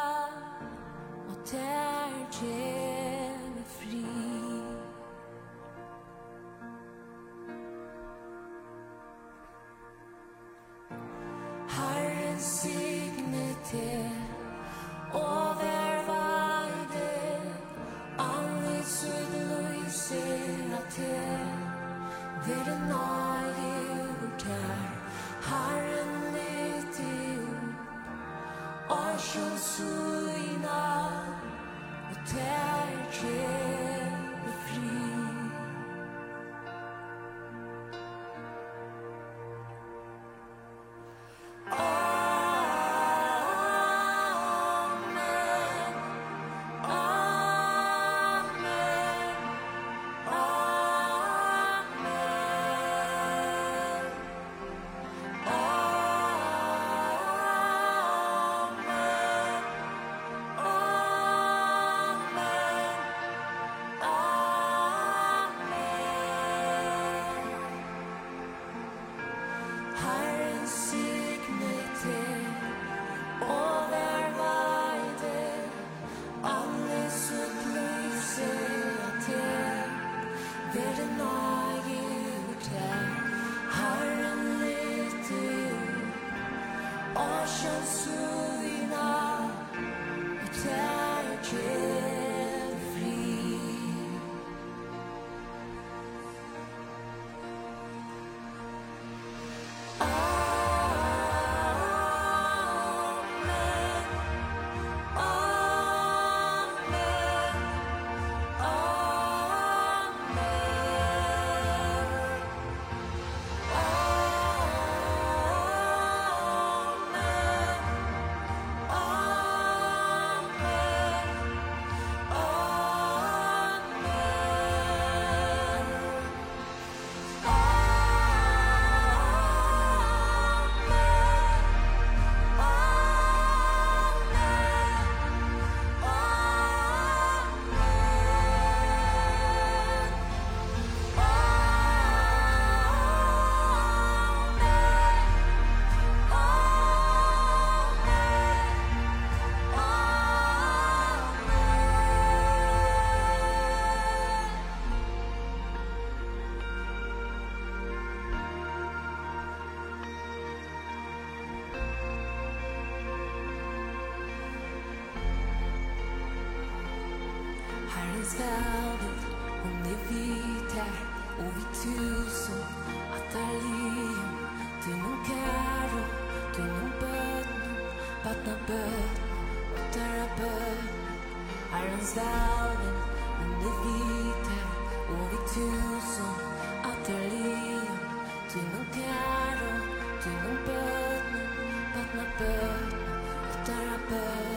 Og ter Ocean Suina Hotel Chair världen Om det vitar och vi tusen Att allium Till någon karo Till någon bön Vattna bön Och tärra bötn Herrens världen Om det vitar och vi tusen Att allium Till någon karo Till någon bön Vattna bön Och tärra bön.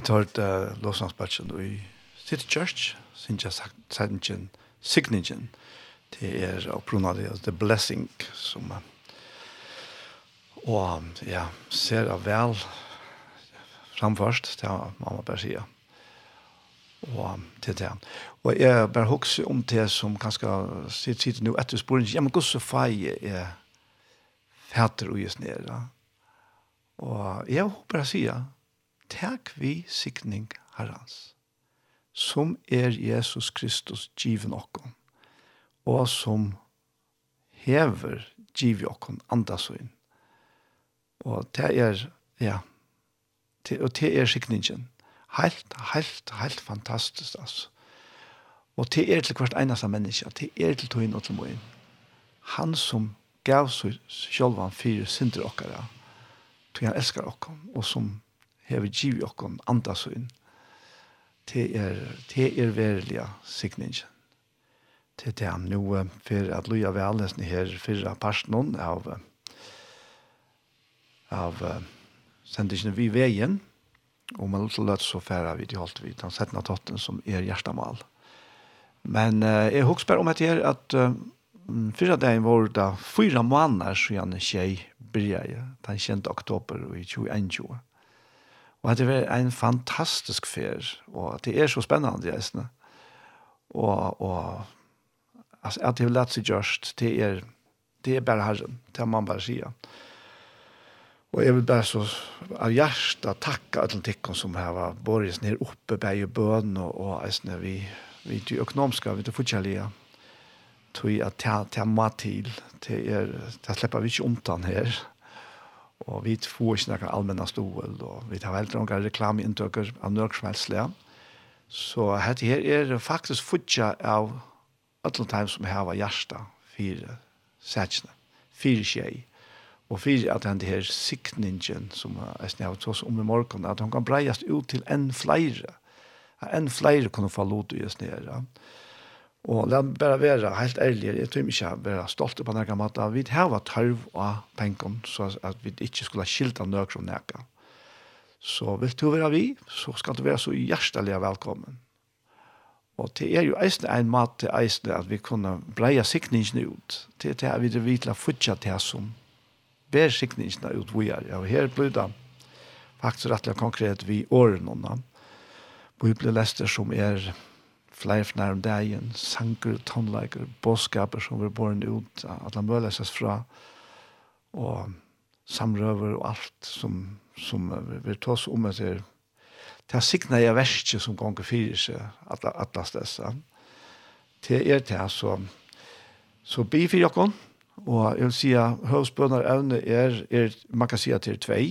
Vi tar et uh, lovsangsbatchen i City Church, synes jeg sagt sannsyn, signingen. Det er opprunnelig, altså The Blessing, som uh, og ja, ser jeg vel framførst, det har mamma bare sier. Og til det. Og jeg bare husker om det som kanskje sitter sitt nå etter sporen, ja, men gosse feie er fætter og just nere. Og jeg håper jeg sier, tek vi sikning herrens, som er Jesus Kristus given okkon, og som hever givi okkon andasøyn. Og det er, ja, det, og det er sikningen. Helt, helt, helt fantastisk, altså. Og det er til hvert eneste menneske, det er til tøyen og til møyen. Han som gav seg selv han fire synder okkara, tog han elskar okkon, og som hever giv jokken andasøyn. Det er, det er verilige signingen. Det er det nå for at loja velnesen her fyrre personen av av uh, sendingen vi veien og man så løt så færre vi til holdt vi den settende totten som er hjertemal. Men uh, jeg husker bare om at her at uh, fyrre dagen var det fyra måneder siden tjej bryr den 20. oktober i 2021. Og det var en fantastisk fer, og det er så spennende, jeg synes. Og, og altså, at det har lett seg gjørst, det er, det er bare herren, det har man bare sier. Og jeg vil bare så av hjertet takke alle tikkene som har vært borges ned oppe, bare i bøn, og, og jeg synes, vi, vi er økonomiske, vi er forskjellige, jeg at det er mat til, det er, det slipper vi ikke omtann her. Og vi får ikke noen allmenne stål, og vi tar veldig noen reklameinntøkker av nøksmelslige. Så dette her er faktisk fortsatt av alle time som har vært hjärsta fire sætsene, fire skjei. Og fire at den her sikningen som jeg snakket oss om i morgen, at hun kan breiast ut til en flere. En flere kunne få lov til å gjøre Og la meg bare være helt ærlig, jeg tror ikke jeg være stolt på denne måten. Vi har vært tørv av pengene, så at vi ikke skulle skilta nøk som nøkker. Så vil du være vi, så skal du være så hjertelig velkommen. Og det er jo eisne en mat til eisne at vi kunne breie sikningene ut. Det er det vi vil vite fortsatt det som ber sikningene ut vi er. Og her blir det faktisk rettelig konkret vi årene. Bibelen lester som er flere for nærmere dagen, sanger, tonleiker, båtskaper som var borne ut, at han bør leses fra, og samrøver og alt som, som vi tar oss om etter. Det er sikna jeg verste som ganger fyrir seg, at, at last dessa. Det er det, så, så bi fyrir jokken, og jeg vil si at høvsbønner evne er, er, man kan si at det er tvei,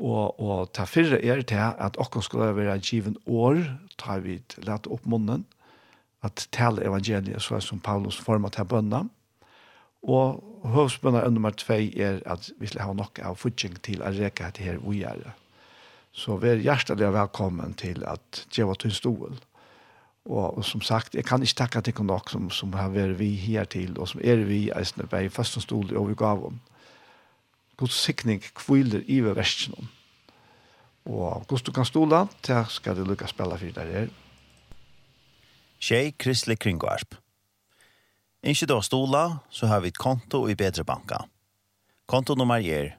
Og, og ta fyrre er til at okkur skulle være given år, ta vi lett opp munnen, at tale evangeliet så er som Paulus forma til bønna. Og høvsbønna nummer 2 er at vi skal ha nok av futsing til å reka etter her vi er. Så vi er hjertelig velkommen til at djeva til stål. Og, og som sagt, jeg kan ikke takke til nok som, som har vært vi her til, og som er vi eisne, bare i første stål og vi gav om god sikning kviler i ved versen. Og hvordan du kan stola, til skal du lukke spille for deg her. Tjej Kristelig Kringvarp. Ikke da stola, så har vi et konto i Bedre Banka. Konto nummer er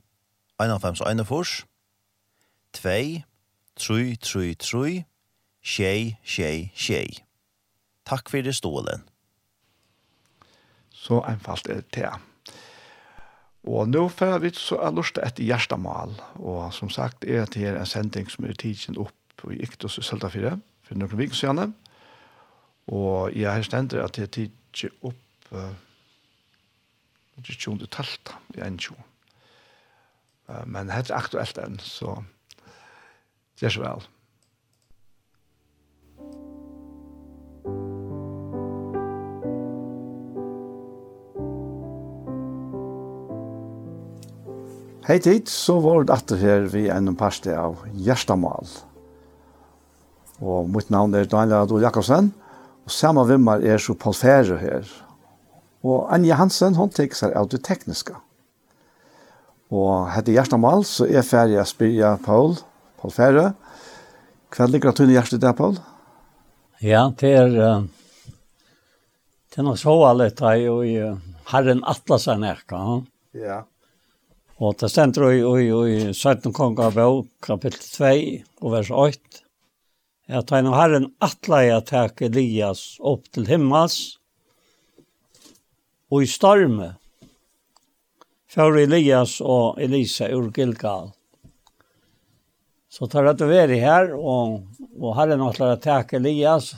1,5,1,4, 2, 3, 3, 3, tjej, tjej, tjej. Takk for det stålen. Så einfalt er det til. Og nå får vi så er lyst etter hjertemål. Og som sagt er det her en sending som er tidsen opp i Iktus i Søltafire for noen vikker siden. Og jeg har stendt at det er tidsen opp uh, 20. talt i 21. Uh, men det er aktuelt enn, så det er så vel. Hei tid, så var det atter her vi er en parste av Gjerstamal. Og mitt navn er Daniel Adol Jakobsen, og samme vimmer er så Paul Fære her. Og Anja Hansen, hun tek seg av det tekniske. Og hette Gjerstamal, så er ferdig å spyrja Paul, Paul Fære. Hva ligger det til hjertet der, Paul? Ja, det er... Uh, det er noe så alle tar jo i Herren Atlasen ikke? kan Ja. Og det stender i, i, i 17 konger bøk, kapittel 2, og vers 8, at han og herren atleie tak Elias opp til himmels, og i storme, for Elias og Elisa ur Gilgal. Så tar det veri her, og, og herren atleie tak Elias,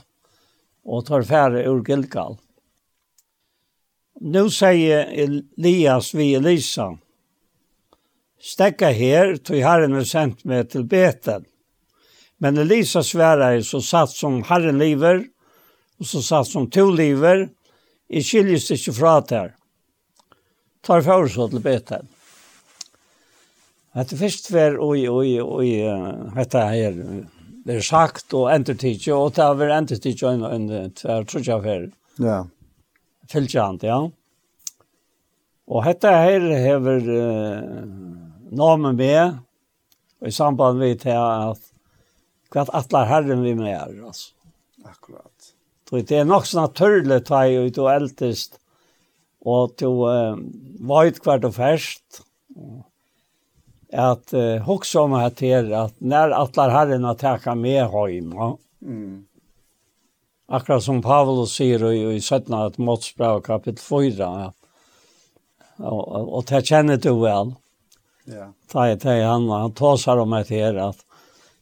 og tar færre ur Gilgal. Nu sier Elias vi Elisa, stekka her, tog Herren er sendt meg til beten. Men Elisa sværer så satt som Herren lever, og så satt som to lever, i skiljes ikke fra der. Tar for så til beten. Hette først var oi, oi, oi, hette her, det er sagt og entertidje, og det var entertidje en, en, en, jeg tror jeg for. Ja. Fylkjant, ja. Og hette her hever, uh, namen med og i samband med til at hva at atler herren vi med er, altså. Akkurat. Så det er nok så naturlig ta i ut og eldest, og til å uh, vajt hvert og fest, at uh, hoksa om at her at når atler herren har taket med høyma, ja? mm. akkurat som Paulus sier i, i 17. at Motsbra kapittel 4, ja. og, og, og det kjenner du vel. Mm Ja. Ta i teg han, han tåsar om et her at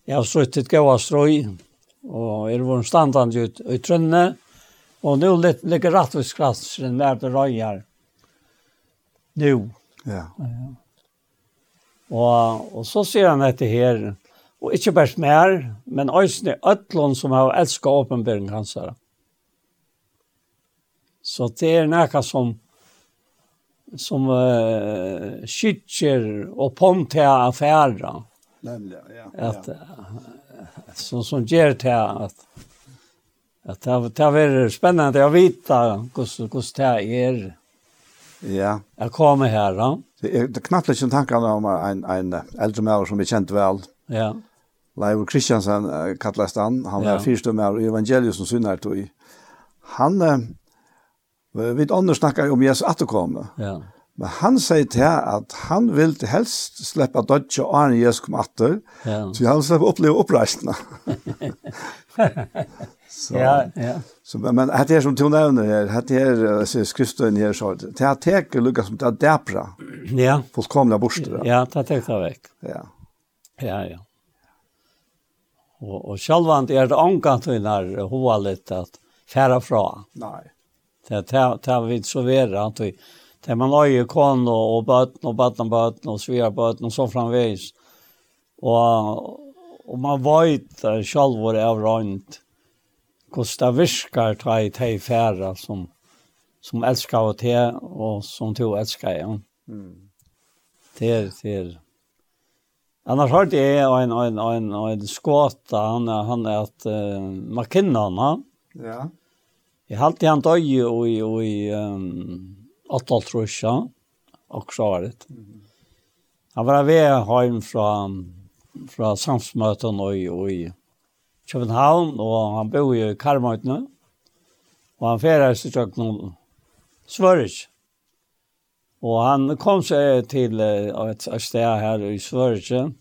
jeg har suttit gåa strøy, og er vore standand ut i trønne, og nu ligger rattviskrassen nær til røyar. Nu. Ja. ja. Og, og så sier han etter her, og ikke bare mer, men også øtlån som har elsket åpenbering hans. Så det er noe som som uh, skytter og pontea affärer. Nemlig, ja. ja. Som, som ger till att att det det är spännande att veta hur hur det är. Ja. Jag kommer här då. Det er knappt ikke tankar om en en eldre människa som vi kjente vel. Ja. Leivor Kristiansen kallast han, han var ja. fyrste med evangeliet som synner tog. Han Vi andre snakker om Jesu atterkomme. Ja. Men han sier til at han vil helst slippe dødje og Arne Jesus kom atter, ja. så han vil slippe oppleve oppreisene. så, ja, ja. Så, men men det er som to nevner her, det er skriftstøyen her, så det er teker lukket som det er dæpra, ja. fullkomne borster. Ja, det er teke vekk. Ja. Ja, ja. Og, og sjølvand er det omgantøyner hovalet at færa fra. Nei. Det tar tar vi så vidare att vi det man har ju kon och och bötten och bötten och svär bötten och så framvis. Och och man vet själv vad det är runt. Kosta viskar ta i te färra som som älskar och te och som to älskar ja. Mm. Det det Annars har det en, en, en, en skåta, han, han är att uh, McKinnon, han. Ja. Jeg halte han døg og i, og i um, 8 rusja, og så var det. Han var ved hjem fra, fra samsmøten og i, og i København, og han bor i Karmøytene, og han ferdes til noen Svørisk. Og han kom seg til et sted her i Svørisk,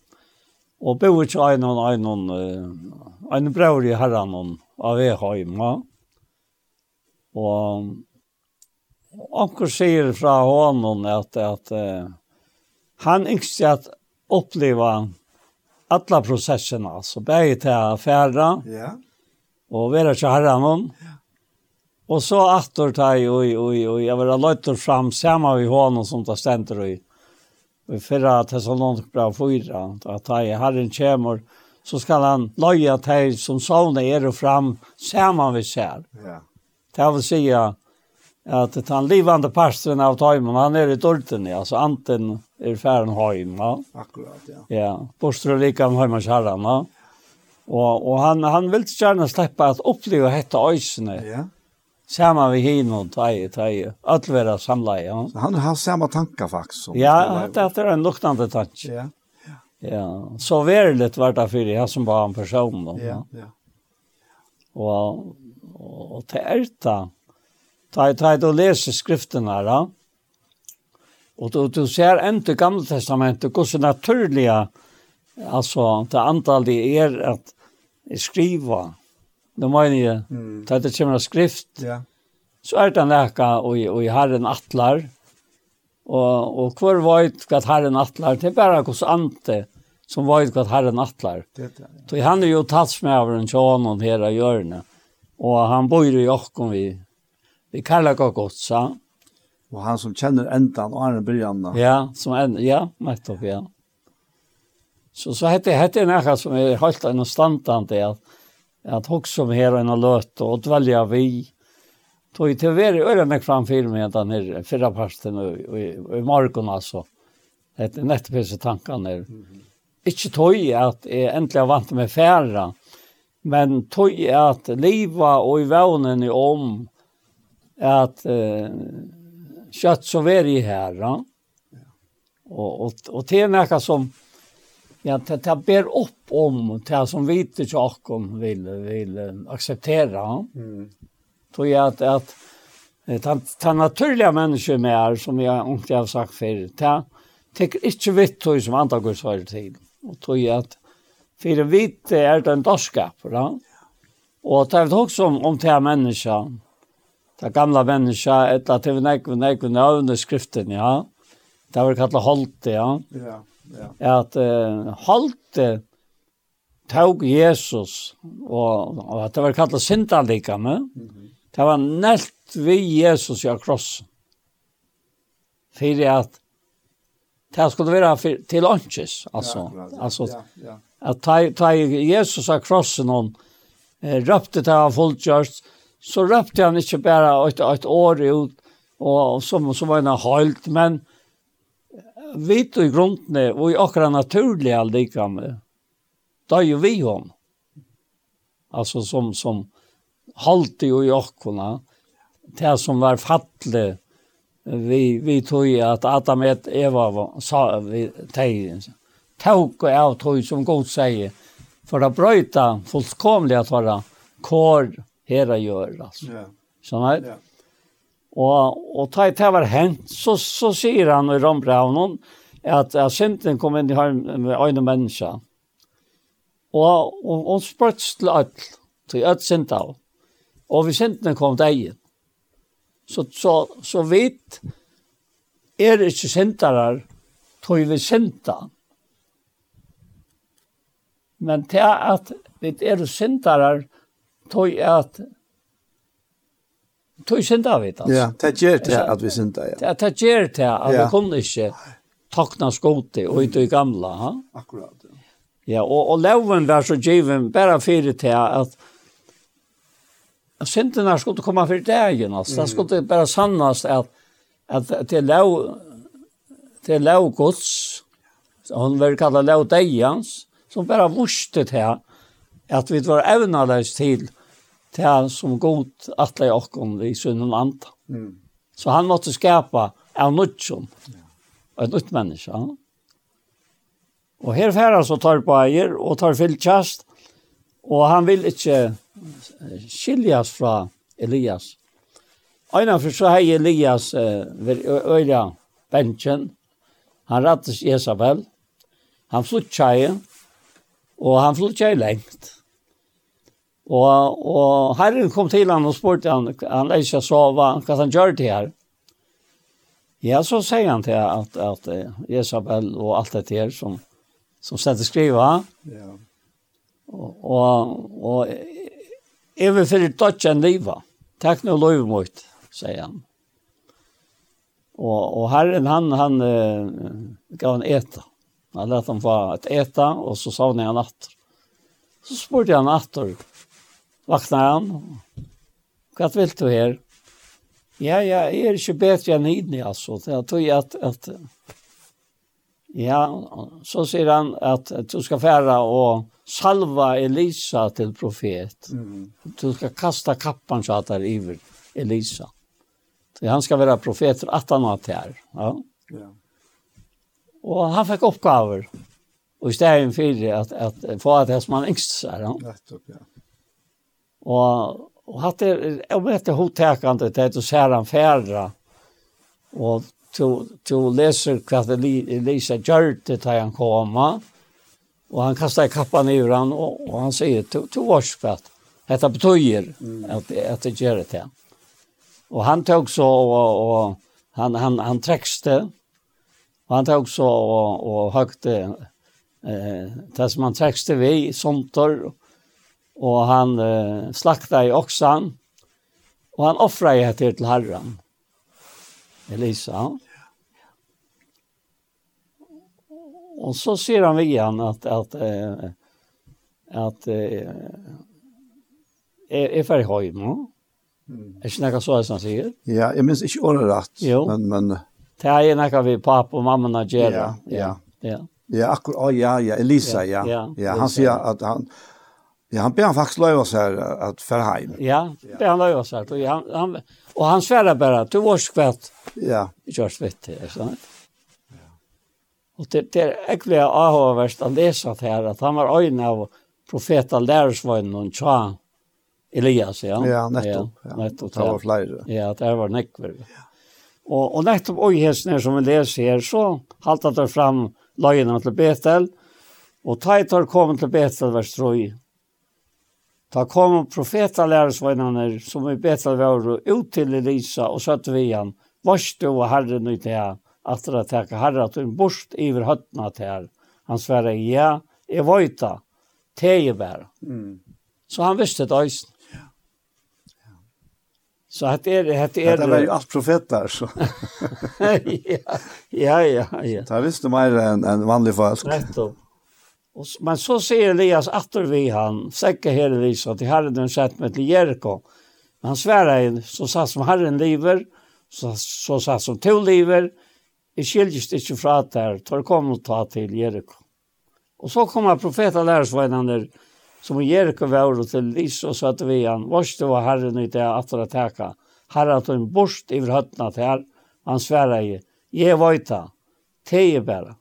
og bor ikke en og en, en, en bror i herren av Veheim, og Og onkur sier fra honom at, at uh, han yngste at oppleva alla prosesserna, så bäge till affära ja. och vara till herran. Ja. Och så attor ta i, oj, oj, oj, jag vill ha fram samma vid honom som tar ständer i. Och i så Thessalonik bra fyra, att ta i herren kämor så ska han löja till som såna er och fram samma vid sig. Ja. Det vil si at den livande pastoren av tøymen, han er i dørten, ja, så anten er færen høym, ja. Akkurat, ja. Ja, bostrer like om høymars herren, ja. Og, og han, han vil ikke gjerne slippe at oppleve hette øysene. Ja. Samma vi hin och taj taj allvera samla ja. Så han har samma tankar faktiskt. Ja, det er en luktande tanke. Ja. Ja, så verligt var det för det här som var en person då. Ja, ja. Och og, og til erta. Ta, ta et og lese skriften her, da. Og du, du ser enda gamle testamentet, hvordan naturlige, altså, det antallet er at skriva. Nå mener jeg, mm. ta det kommer skrift, Ja. så er det nekka, og, og jeg har en atlar, og, og hver veit hva herren atlar, det er bare hos ante som veit hva herren atlar. Det, ja. Så han er jo tatt med över en tjån og her av hjørnet. Och han bor i Jokkon vi. Vi kallar det så. Och han som känner ändan och andra början. Ja, som en, ja, nettopp, ja. Så så hette hette nära som är helt en standande att att också som här en löt och att välja vi tog till ver öra framför fram filmen den är förra pasten och i morgon alltså. Det är nettopp så tankarna. Mm -hmm. Inte tog att jag äntligen vant med färra men tog at liva og i vevnen om at eh, kjøtt så er i her. Ja? Og, og, og det er noe som ja, det, det ber opp om det som vi ikke akkurat vil, vil akseptere. Ja. Mm. Tog jeg at, at den, den naturlige med mer, som jeg ikke har sagt før, det teker ikke vitt tog som andre går til. Og tog jeg at för vitt är det en dorska för Og Och det är också om om det människa. Det gamla människa ett att det näck näck nävna skriften ja. Det var kallat holte ja. Ja, ja. Att uh, holte tog Jesus och och att det var kallat syndalikan. Mm -hmm. Det var näst vi Jesus i krossen. För att det skulle vara till lunches alltså. Ja, alltså ja, ja at ta, ta Jesus av krossen hon eh, røpte til han fullkjørst, så røpte han ikke bare et, et år ut, og som, som var en høylt, men vidt i grunnene, og i akkurat naturlig allikevel, da er jo vi hon. Altså som, som halte jo i akkurat, det som var fattelig, vi, vi tog at Adam et Eva var, sa vi tegjen, tåk og av tog som god sier, for å brøyta fullkomlig at være kår her å gjøre. Altså. Ja. Sånn her. Ja. Og, og ta i var hent, så, så sier han i Rombraunen at, at synden kom inn i øyne mennesker. Og, og, og spørts til alt, til alt synd av. Og vi synden kom deg Så, så, så vidt er ikke syndarar, tog vi syndan. Men til at vi er syndarar, tog at tog synda vi det. Ja, det gjør det at vi synda, ja. Det det gjør det at ja. vi kunne ikke takna skote og ut i gamla. Ha? Akkurat, ja. Ja, og, og loven var så given bare fyrir til at at syndene skulle komme for dagen, altså. Mm. Det skulle bare sannast at, at til lov til lov gods, hun vil kallet lov deians, som bara vurstet här at vi var evnaleis til til han som god atle i okkon i sunnen anta. Mm. Så han måtte skapa av nutjon. Ja. En nytt her Och här så tar på eier og tar fylltjast. og han vill inte skiljas fra Elias. Einan for så hei Elias eh, øyla bensjen, Han rattes Jezabel, Han flyttar Og han flyttet lengt. Og, og herren kom til han og spurte han, han lærte seg sova, hva han gjør det her. Ja, så sier han til at, at Isabel og alt det her som, som stedet skriva. Ja. Og, og, og jeg vil fyrir en liva. Takk nå lov mot, sier han. Og, og herren, han, han uh, gav han eta. Han lette han få et äta och så sa han natt. Så spurte han natt och vaknade han. Vad vill du här? Ja, jag är ikke bättre än hidni alltså. Jag tror att, att ja, så sier han att, du ska färra och salva Elisa till profet. Mm. Du ska kasta kappan så att det Elisa. Så han ska vara profet for at han har här. Ja. Ja. Og han fikk oppgaver. Og i stedet for at, at få det som han engst seg. Nettopp, ja. Og, og hatt det, jeg vet det hotekende til at du ser han færre. Og du leser hva Elisa gjør det til han kommer. Og han kastar kappan i han, og, og han sier, to års Hetta at dette betyr at, at det gjør det til. Og han tok så, og, og han, han, han trekste, Og han tog så och, og høgte eh det som han trekste vi somtor och han eh, slaktade i oxan och han offrade etter till Herren. Elisa. Och så sier han igen att att eh, att eh, är är för hem. Mm. Är det något så som han sier? Ja, jeg minns inte ordentligt. Men men Det er nekka vi pappa og mamma å gjøre. Ja, ja. Ja, akkurat, oh, ja, ja, Elisa, ja. Ja, ja ja han sier ja. at han, ja, han ber han faktisk løy oss her at fer heim. Ja, ber han løy oss her. Og han, han, og han sverre bare, du var skvett. Ja. Kjørst vitt, er sant? Ja. Og det, det er ekkelig avhåverst å lese her, at han var øyne av profeta lærersvøgnen og tja Elias, ja. Ja, nettopp. Ja, nettopp. Det var flere. Ja, det var nekver. Ja. Og, og nettopp og øyhesene som vi leser her, så halta det fram løgene til Betel, og Taitar kom til Betel vers 3. Ta kom profeta profetalæresveinene som i Betel var ut til Elisa og søtte vi han, du og herren ut til at det teka herre at hun borst iver høttene til her. Han sverre, ja, jeg vøyta, teie bare. Mm. Så han visste det også. Så att är det att är det. Var ju allt profeter så. ja, ja, ja, ja. Det visste mer än en vanlig folk. Rätt då. Och men så ser Elias åter vi han säker här vi så att hade den sett med till Jeriko. Men han svär så sa som Herren lever så så sa som to lever i skiljist inte från att där tar kom och ta till Jeriko. Och så kommer profeten lärs vad han där som i Jericho var til Lys og satt vi han, vars det var herren i det at det teka. Herre at hun borst i høttene til her, han sverre i, jeg vajta, te er bare.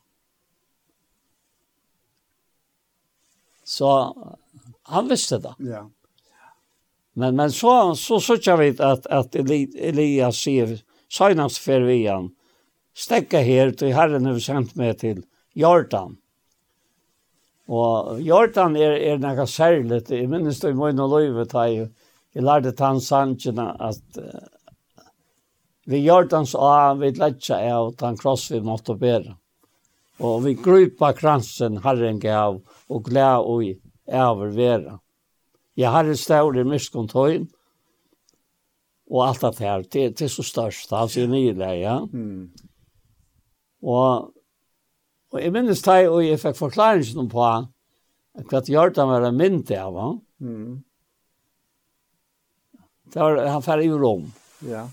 Så han visste det. Ja. Men, men så, så sørger vi at, at Elias sier, søgnast för vi han, stekka her til herren har sendt meg til Jordan. Og Jordan er, er noe særlig. Jeg minnes det i min og løyve, da jeg, jeg lærte tann sannsyn at uh, vi Jordans a vi lærte av tann kross vi måtte bære. Og vi grupa kransen herren gav og gled og over vera. Jeg har en stavr i myskontøyen, og alt det her, det, det er så størst, altså i nye ja. Mm. Og Og jeg minnes det, og jeg fikk forklaringen på hva det gjør det var en mynd av han. Mm. Det var, han færre i Rom. Ja.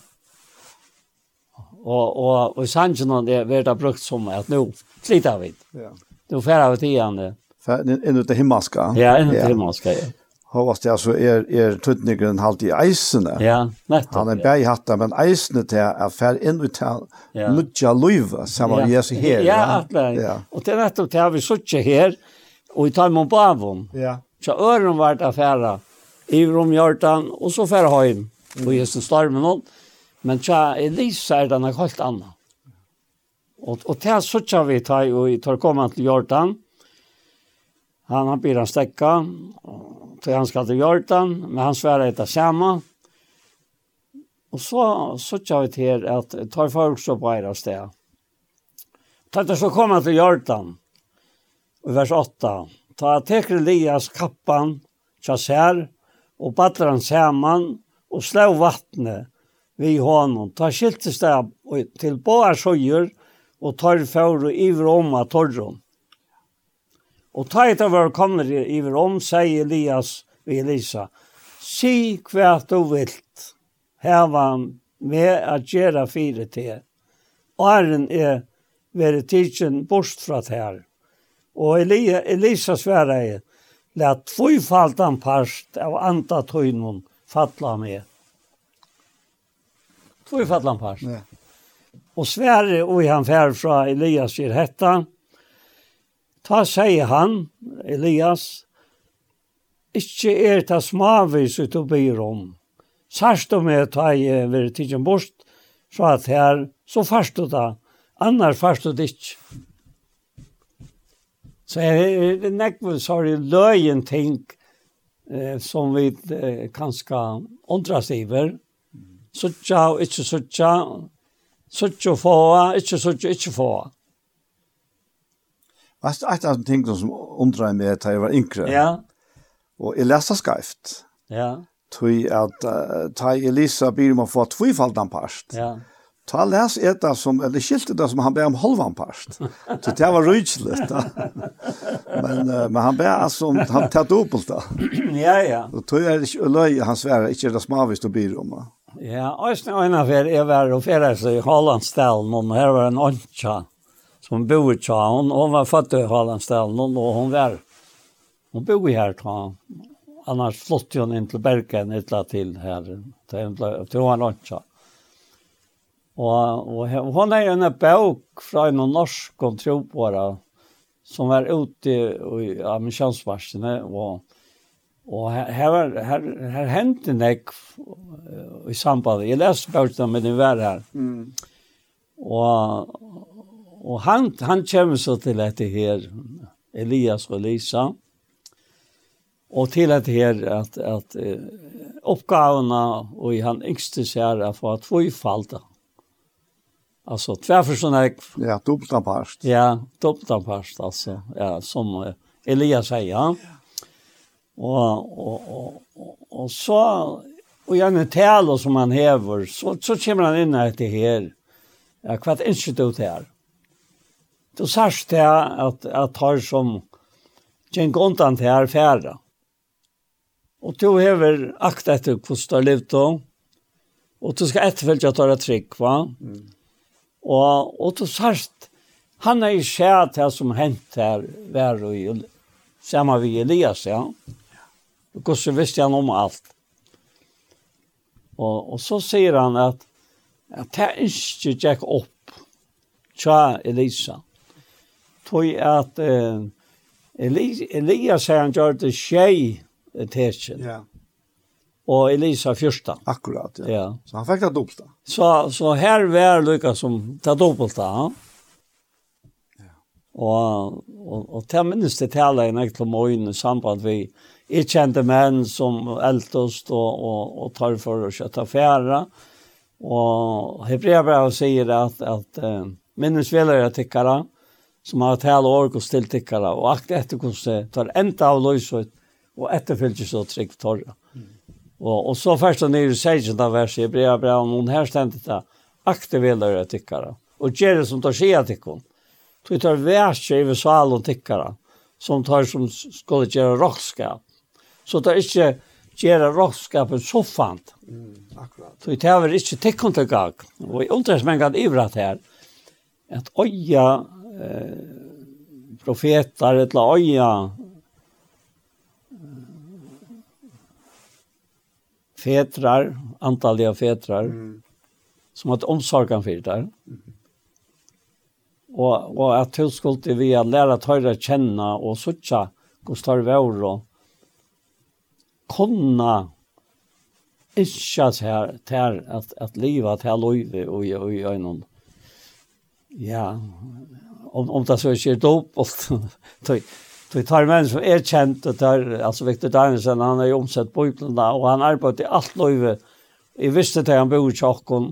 Og, og, og i sannsyn om det ble det brukt som at nå sliter vi. Ja. Nå færre vi til han det. Inn ut til himmelska. Ja, inn ut til himmelska, ja. Hovast det så er, er tøtningren halt i eisene. Ja, nettopp. Han er bare hatta men eisene til er fer inn ut til ja. nødja løyve, sammen Jesu her. Ja, ja. ja. Og det er nettopp til vi sitter her, og vi tar med bavon. Ja. Så øren var det affæra, i rom hjartan og så fer heim og Jesu står med. Men tja, Elisa er den er helt annan. Og, og til sitter vi tar, og vi tar kommet til hjørtan, han har blir han stekka, og Så han skal til Jordan, men han sværa etter samme. Og så sørger vi til at tar folk så på eira sted. Tatt så kom til Jordan, i vers 8. Ta teker Elias kappan, tjasser, og batter han saman, og slå vattnet vi honom. Ta skiltes det til båar sjøyer, og tar for og iver om av torrom. Og ta etter var kommer iver om, sier Elias ved Elisa, si hva du vilt, heva med at gjøre fire til. Åren er veri tidsen bort fra her. Og Elia, Elisa sverre la tvifalt han parst av anda tøynun fatla med. Tvifalt parst. Ja. Og sverre og han fær fra Elias sier hettan, Ta sier han, Elias, ikkje er ta smavis ut og byr om. Sarst om jeg ta i veri tidsen bort, så at her, så farst du da, annar farst du ikkje. Så er det nekvel, så er det løyen ting eh, som vi eh, kanskje ondrast iver. Suttja og ikkje suttja, suttja og få, ikkje suttja, ikkje fåa. Vet du, et av de tingene som undret meg da jeg var yngre, ja. og jeg leste skreft, ja. tog at uh, ta Elisa byr om å få tvifalt en parst. Ja. Ta les et av som, eller skilte det som han ber om halvan parst. Så det var rydsligt. men, uh, men han ber altså om, han tar dobbelt da. ja, ja. Og tog jeg ikke løy, han sverer ikke det smavist og byr om. Ja, og en av er, jeg var og fyrir seg i Hollandstalen, og her var en åndsjant som bor i hon, hun var født i Hallandställen och hon var hon bor här ta annars flott hon in till Bergen ett till här till hon lunch. Och och hon är en bok från en norsk kontor som var ute i Amishans-varsene och Og her, her, her, her hendte nek i samband. Jeg leste bøkene med den vær her. Mm. Og, Og han, han kommer så til dette her, Elias og Lisa, og til dette her at, at uh, oppgavene og i han yngste ser er for at vi falte. Altså, tverfor sånn jeg... Ja, dobbelt av parst. Ja, dobbelt av parst, altså. Ja, som Elias sier, ja. Og, og, og, og, og så, og gjerne tale som han hever, så, så kommer han inn etter her, ja, hva er det institut her? Du sars det at, at har som gjenk undan til her færa. Og du hever akt etter hvordan du har levd og, og du skal etterfølge at du har et trygg, va? Mm. Og, og du sørst, han er i skjæt her som hent her vær og i, samme vi Elias, ja. Og så visste han om alt. Og, og så sier han at, at det er ikke gikk opp tja Elisa tog at eh, Elias sier han gjør det skjei tetsen. Ja. Og Elisa fyrsta. Akkurat, ja. ja. Så han fikk det dobbelt da. Så, så her var lykka som det dobbelta, ja. Og, og, og til minnes det tala i nekt om øynene samband vi ikkjente menn som eldest og, og, og tar for å kjøtta færa. Og Hebrea sier at, at uh, minnes velere tikkara, mm som har tala ork og stilt ikkara, og akt etter hvordan tar enda av løysut og etterfylgjer så trygg torra. Mm. Og, og så først og nere seisjent av verset, jeg blir bra om noen her stendet det, akte velare tikkara, og gjerne som tar skia tikkon. Så tar verset i vesal og tikkara, som tar som skulle gjøre rockskap. Så tar ikke gjøre rockskapen så fant. Mm, akkurat. Så tar vi ikke tikkon til gag. Og jeg undres meg at ivrat her, at oja eh, profetar eller øya fetrar, antalliga fetrar, mm. som att omsorgen för där. Mm. Och, och att hon skulle vi att lära att höra känna och sucha Gustav Vauro kunna ischa här här att att leva att här leva och och i någon ja om, om det så ikke er dobbelt. Det tar menn som er kjent, det tar, altså Victor Danielsen, han har jo omsett bøyblene, og han arbeider i alt løyve. Jeg visste til han bor i Tjokken,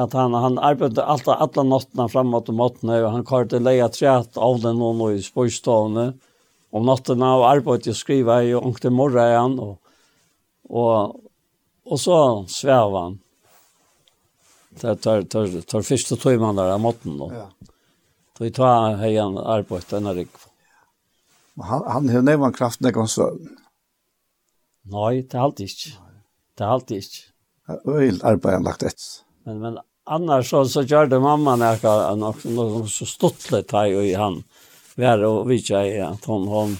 at han, han arbeidde alt, alle nattene frem og måttene, og han karte leia træt av den noen og i spørstavene om nattene, og arbeidde å skrive i og til morgenen, og, og, og så svev han. Det tar, tar, tar første tøymannen der av måttene. Ja. Så vi tar hejan arbeid denne rikv. Han, han har nevnt kraften ikke om søvn. Nei, det er alltid ikke. Det er alltid ikke. Det er arbeid han lagt etter. Men, men annars så, så gjør det mamma nærka nok, nok så stuttlet teg i han. Vær og vidtja i at hon, hon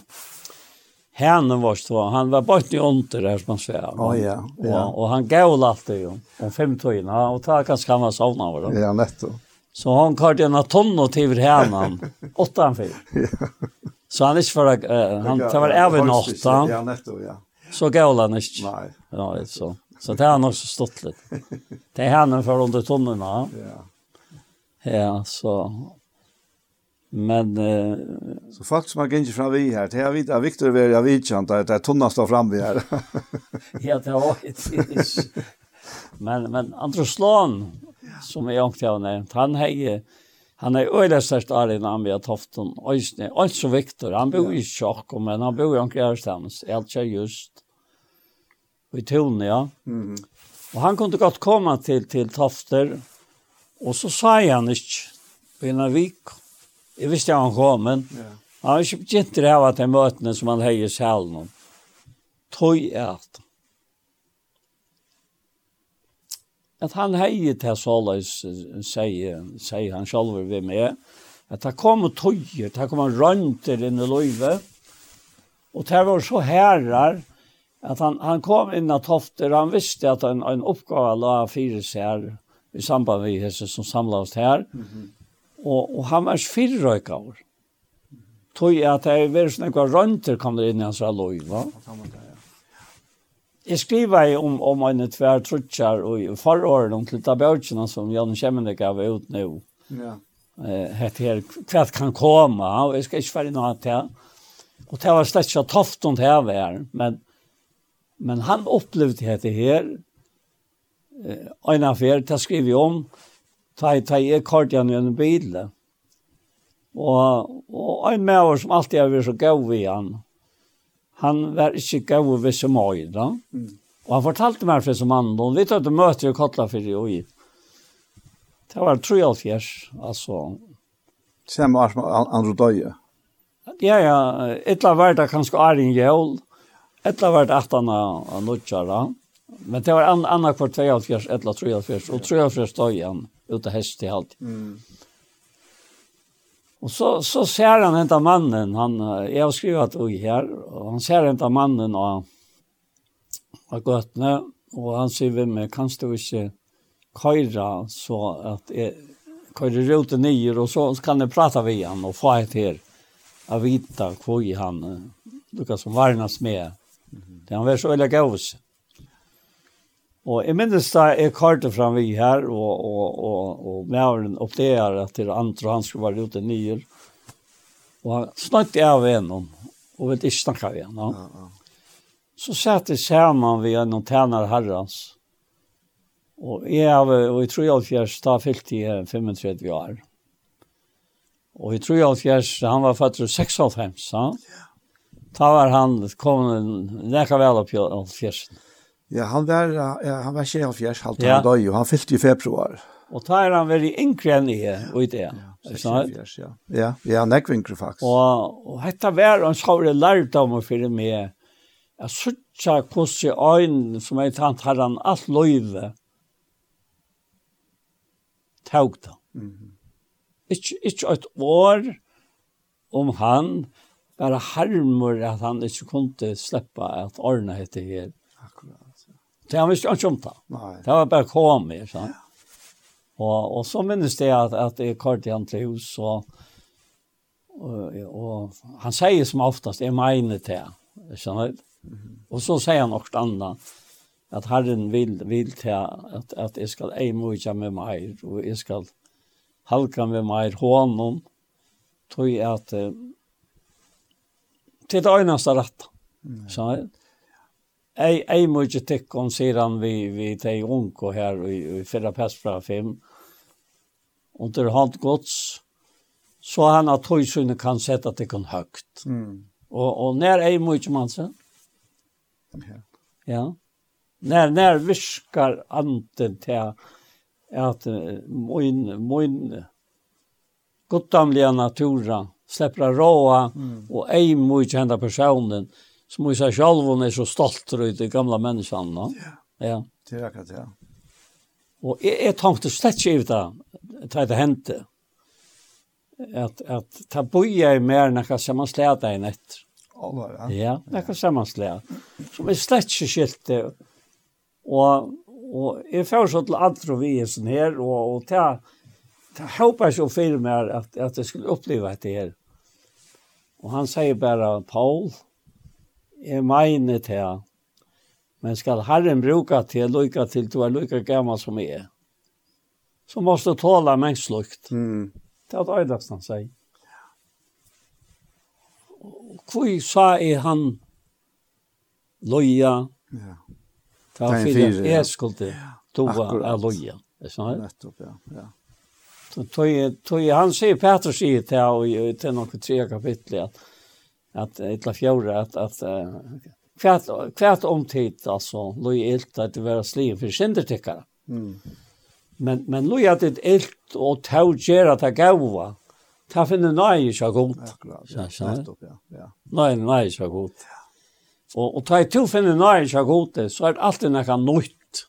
henne var så, Han var bort i onter här som han svär. Ja, ja. Och, och han gav alltid ju. Om fem tøyna, och ta ganska han var sovna av det. Ja, nettopp. Så han kallade en tonn och till härnan. Åtta han fick. Så han är för uh, han tar väl även åtta. Ja, netto, ja. Så gav han ikke. Nej. Ja, det så. Så det har han också stått lite. Det är han för under tonerna. Ja. Ja, så Men eh, så folk som har gänge fram vi här, det er vi av Victor Veri av vidkänt att det er tunna står fram vi här. ja, det var varit. men men Androslan som jeg ångte av nevnt. Han har Han är öjda störst i han vi har haft en öjsne. Allt så han bor i Tjock, men han bor i omkring Ärstans. Är just i Tone, ja. Mm. Och han kunde gott komma till, till Tofter. Och så sa han inte i en vik. Jag visste han kom, men yeah. han har inte begynt det här att det mötena som han höjer själv all någon. Tog är att at han heier til såleis, sier, sier han selv ved med, at det kom tøyer, det kom rønter inn i løyve, og det var så herrar, at han, han kom inn av tofter, han visste at en, en oppgave la fire seg i samband med hese som samlet oss her, og, og han var fire røykaver. Tøy at det var sånne rønter kom det inn i hans løyve. Ja, Jeg skriver om, om en tvær trutsjar og forhåren om til tabelkene som Jan Kjemmene gav ut nå. Ja. Eh, hette her, hva kan komme, og jeg skal ikke være noe til. Og det var slett ikke toft om det her, men, men han opplevde dette her, eh, en affær, det skriver jeg om, ta i ta i igjen i en bil. Og, og en med oss som alltid har vært så gav i han, han var ikke gav ved som øyne. Mm. Og han fortalte meg for som mann, og vi tar til møter i Kotla for i øyne. Det var 73, altså. Samme år som andre døye? Ja, ja. Etla var det kanskje Arjen Gjøl. Etla var det 18 av Nuttjara. Men det var an, annakvar 72, etla 73, og 73 døye han ute hest til halvtid. Mm. Och så så ser han enda mannen han jeg har skrivit och här och han ser enda mannen och har gått nä och han säger vem med kan du ikke köra så att köra runt nye, och så kan jeg prata med han och få et her, av vita hvor han Lukas som varnas med. Det han var så veldig gås. Og jeg minnes da jeg karte fram vi her, og, og, og, og mæveren oppdager at det andre han skulle være ute nye. Og han snakket av gjennom, og vet ikke snakke av en Ja. Så satt jeg sammen ved en tjener herrens. Og jeg, og jeg tror jeg alfjers, da fyllt jeg 35 år. Og jeg tror jeg alfjers, han var født til 96, han. Ja. Da var han kommet nekka vel opp i alfjersen. Ja. Ja, han var, ja, han var 24, halvt ja. han døg, og han fyllte i februar. Og da er han veldig yngre enn jeg, og i det. Ja, 24, ja. Ja, ja han er yngre faktisk. Og, og dette var en sjåre lærdommer for meg, jeg sørte hvordan øynene som jeg tant har han alt løyve, tog det. Mm -hmm. Ikke, ikke et år om han, bare harmer at han ikke kunne slippe at ordene heter her. Akkurat Så han visste ikke om det. Nei. Det var bare kommet, så. Ja. Og, og så minnes det at, at jeg kort han til hus, og, og, og han sier som oftast, jeg mener til det. Skjønner du? Mm -hmm. Og så sier han også annet, at Herren vil, vil til at, at jeg skal ei mye med meg, og jeg skal halka med meg hånden, tror jeg at uh, til det øyneste rett. Skjønner du? ei ei mycket tecken sedan vi vi tei unko här i, i förra passfra 5 under hand gods så han at hojsunne kan sätta det kan högt. Mm. Och och när ei mykje man så. Ja. Ja. När när viskar anten till at moin moin gottamliga natura släpper råa mm. och ei mycket hända personen som i seg selv hun er så stolt ut de gamla menneskene. No? Ja, ja. det er akkurat. Ja. Og jeg, jeg tenkte slett ikke ut det, da det hendte. At, at ta boja i mer enn jeg sammanslede en etter. Alvar, ja. Ja, jeg sammanslede. Som er slett ikke skilte. Og, og jeg får så til andre vi er sånn her, og, og ta, ta håper jeg så for meg at, at jeg skulle oppleve dette her. Og han sier bare, Paul, jeg mener til Men skal Herren bruka til lykke til du er lykke gammal som jeg er, så måste tåla mänskligt. Mm. Det er det han sier. Hvor sa er han loja. Ja. Det er fyrir er skuldi toa er loja. Det er sånn. nettopp, ja. ja. Så tog, tog, han sier, Petrus sier til, og til noen tre kapitler, at att etla fjóra att att kvært kvært om tid alltså lojalt at det var sliv för syndertickare. Mm. Men men lojalt det ilt og tau tågera ta gåva. Ta finna nei sjá gott. Ja, ja. Ja. nei sjá så gott. Og og ta to finna nei sjá gott så er det alltid något nytt.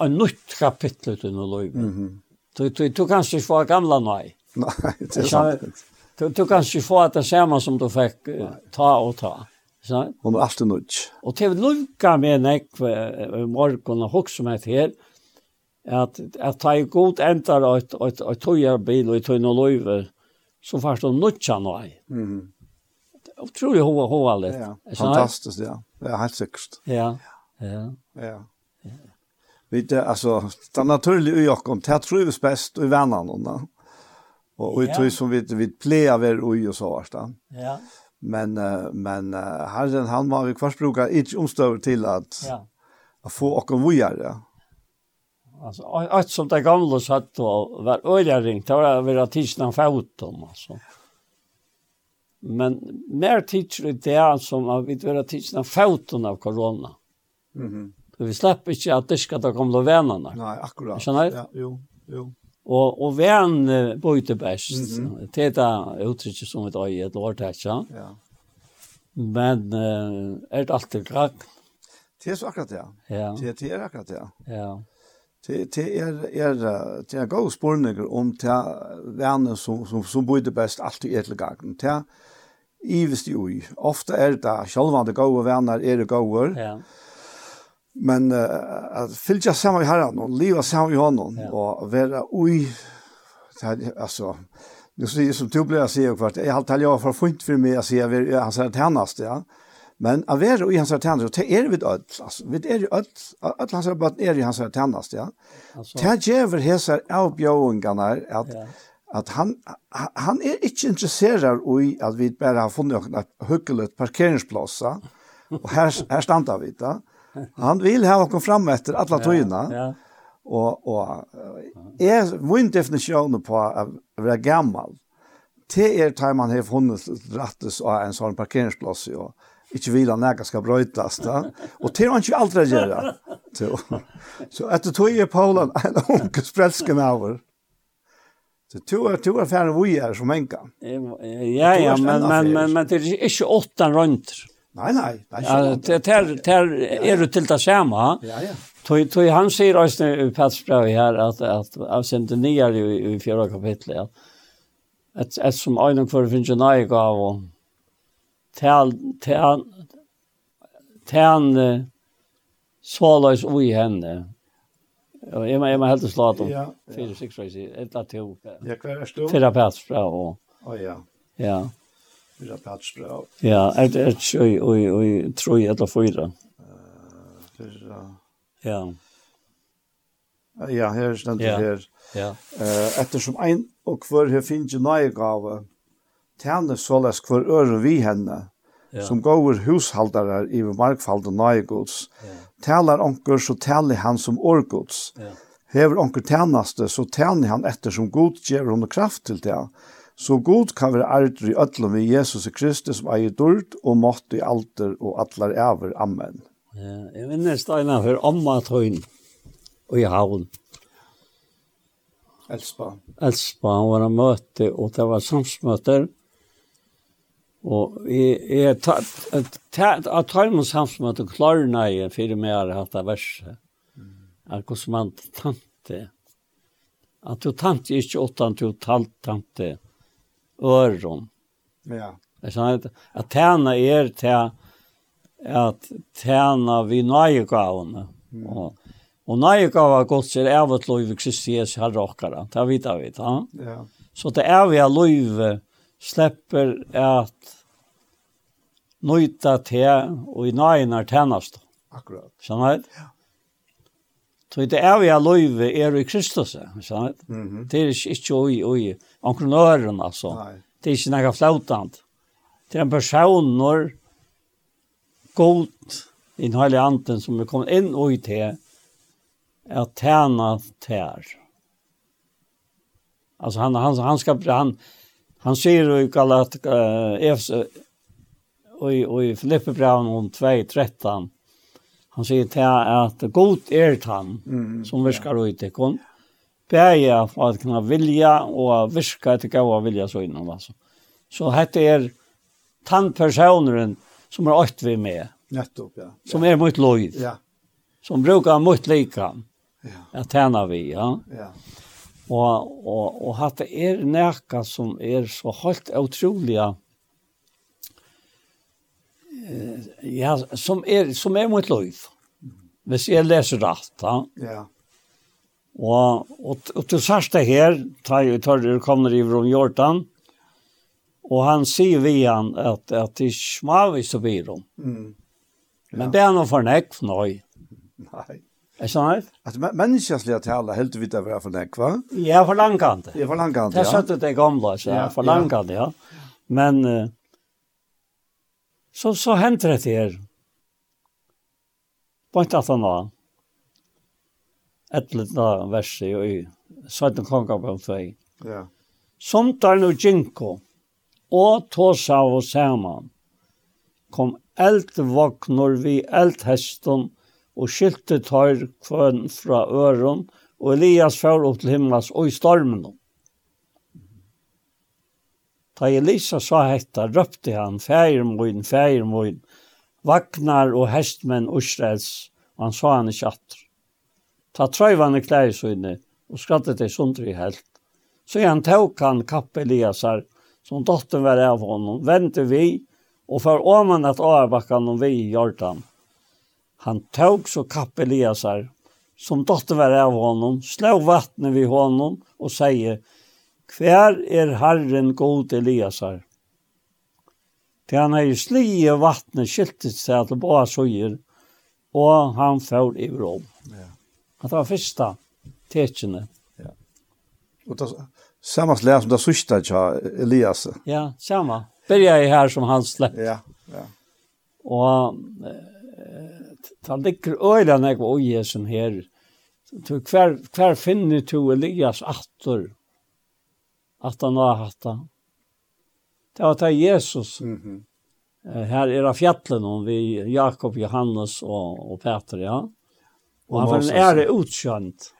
En nytt kapitel utan lojalt. Mhm. Du du du kanske få gamla nej. Nej, det är sant. Du, du kan ikke få det samme som du fikk ta og ta. Så? Hon er alltid nødt. Og til å lukke med nek i morgen og hokse meg til at, at ta i god endar og et, et, et tøyerbil og et løyve, så først å nødja noe. Mm. Utrolig hova hova litt. Ja, fantastiskt, ja. Ja, helt sikkert. Ja, ja. Ja. ja. Vi, det, altså, det er naturlig i oss, det tror vi best i vennene, Och och tror som vi vi plear väl och så vart Ja. Men men Herren han var vi kvarsbruka inte omstöver till att ja. att få och om vi är det. Alltså allt som det gamla satt og var öliga ringt, det var väl att tisna fotom alltså. Men mer tidsru det är som at vi var att foton av corona. Mhm. Mm -hmm. vi släpper inte att det ska ta komma vännerna. Nej, akkurat. Känner? Ja, jo, jo. Og, og veren uh, bøyte best. Mm -hmm. Det er det uttrykket som et øye, et lårtetsja. Ja. Men uh, er det alltid klart? Det er så akkurat det. Ja. Det, det er akkurat det. Ja. Det, det er, er, det er gode spørninger om det verne som, som, som bøyte best alltid er til gangen. Det er ivest i ui. Ofte er det selvvandet gode verner er det gode. Ja Men uh, att fylja samman i herran och leva samman i honom ja. och vara oj här, alltså nu säger som du blir jag och kvart jag har talat för fint för mig jag säger han säger att ja. Men att vara i hans tjänast, det är vi öll alltså vi är ju öll öll hans rabatt är i hans tjänast, ja. Alltså det ger hesar avbjöingarna att ja att han han är inte intresserad i att vi bara har funnit en hyggelig parkeringsplats och här här stannar vi där Han vill ha oss fram efter alla tøyna. Ja. Och och är min definition på att vara gammal. Det är tid man har funnits rättes av en sån parkeringsplats och ikke vil han näka skal brötas Da. Og det har ikke alltid göra. Så, så etter det tog i Polen en unge frälske med över. Så to er to er færre vi er som enka. Ja, ja, men, men, men, men det er ikke åtta röntgen. Nei, nei. Det er ikke ja, det. Der er du til det samme. Ja, ja. Tog, tog han sier også i Petsbrevet att at, at avsendte nya i, i fjärde kapitlet, att att et som en för finns jo nøye gav, og tal til, til han såløs henne, och är man är man helt slat om ja, ja. 4-6 reiser, et av to. Ja, hver er stå? Fyra pætsbra och Å oh, ja. Ja. Fyra platsbra. Ja, ett ett oj oj oj tror jag att fyra. fyra. Ja. Ja, här ständ det her. Ja. Eh eftersom en och kvar här finns ju nya gåva. Tärne sålas hver øre vi henne. Ja. Som går hushållare i markfald og nøye gods. Ja. Talar onkel så taler han som årgods. Ja. Hever onkel tärnaste så tjener han eftersom god gjør honom kraft til det. Ja Så god kan være ærdri ødlom i Jesus Kristus som eier dørt og mått i alter og atlar over. Amen. Ja, jeg minnes Steinar for Amma Tøyn og i havn. Elspa. Elspa, han var en møte, og det var samsmøter. Og jeg, jeg tatt, at Tøyn og samsmøter klarer nei for meg har hatt av verset. At hvordan man tante. At du tante ikke åttan, du talt tante øron. Ja. Det Jeg skjønner at tæna er til at tæna vi nøyegavene. Mm. Og, og nøyegavene er godt til evet løyve Kristi Jesu herre okkara. Det vet jeg vet. Ja. ja. Så det evige lov slipper at nøyta til og i nøyene tænast. Akkurat. Skjønner Ja. Så det er vi av løyve er i Kristus. Skjønner du? Mm -hmm. Det er ikke oi, oi, omkring øren, altså. Nei. Det er ikke noe flautant. Det er en person når god i den heilige anden som er kommet inn og i til er tjene tær. Altså han, han, han skal, han, han sier jo ikke at uh, Efs, og, og i Filippe Braun om 2.13, han sier til at god er han mm, som skal ja. ut i kun. Ja bæja for at kunna vilja och viska etter gaua vilja så innan alltså. Så hette är tandpersonen som har åkt vi med. Nettopp, ja. Som är mot lojt. Ja. Som brukar mot lika. Ja. Att tjäna vi, ja. Ja. Och och och hade är näka som är så helt utroliga, Eh ja, som är som är mot lojt. Hvis jeg leser rett, ja. Ja Og, og, og til sørste her, tar jeg tørre, kommer i Vrom Jordan, og han sier vi han at, at det er smavis og virum. Mm. Ja. Men det er noe for nekk, nøy. Nei. Er sånn at? At menneskjenslige tale helt vidt av hva for hva? Ja, for langkant. Ja, for langkant, ja. Det satt det gamle, så ja, for langkant, ja. Men uh, så, så henter det til her. Bare ikke at han var ett litet verset i Svetten Kongabrand 2. Ja. Somtar nu Jinko, og tåsa og saman, kom eldvåknor vi eldheston, og skilte tar kvøn fra øron, og Elias fjør opp til himmels og i stormen. Da Elisa sa hetta, røpte han, feir moin, vaknar og hestmenn Israels, og han sa han i atter ta trøyvane klær sine og skrattet til sundri helt. Så han tok han kappe Eliasar, som dotteren var av honom, vente vi og for åman at avbakkan om vi i Jordan. Han tok så kappe Eliasar, som dotteren var av honom, slå vattnet vid honom og sier, Hver er Herren god Eliasar? Til han er i slie vattnet skiltet seg til båa søyer, og han får i rom. Ja. Att det var första tekene. Ja. Och det samme slag som det sørste til Elias. Ja, samma. Börja i här som han släpp. Ja, ja. Och ta ligger öjla när jag var ojesen här. Så kvar kvar finner du Elias åter. Att han har hatt det. Det var ta Jesus. Mhm. Mm här är det fjällen om vi Jakob, Johannes och och Peter, ja. Og han var en ære utkjønt.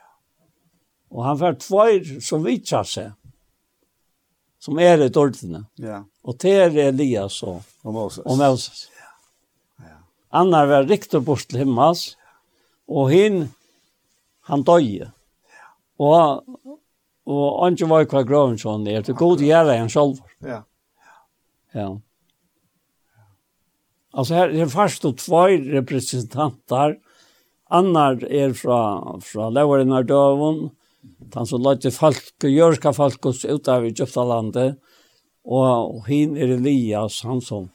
Og han var tvær som vitsa seg. Som er i dårdene. Ja. Og det er Elias og, og Moses. Og Moses. Ja. ja. Annar var riktig bort til himmels. Og hin, han døye. Ja. Og, og andre var hva grøven sånn er. Det god gjøre en selv. Ja. Ja. Alltså här är fast och två representanter Annar er fra, fra leveren av døven, han som løyte folk, jørska folkos ut av Egyptalandet, og, hin er Elias, han som.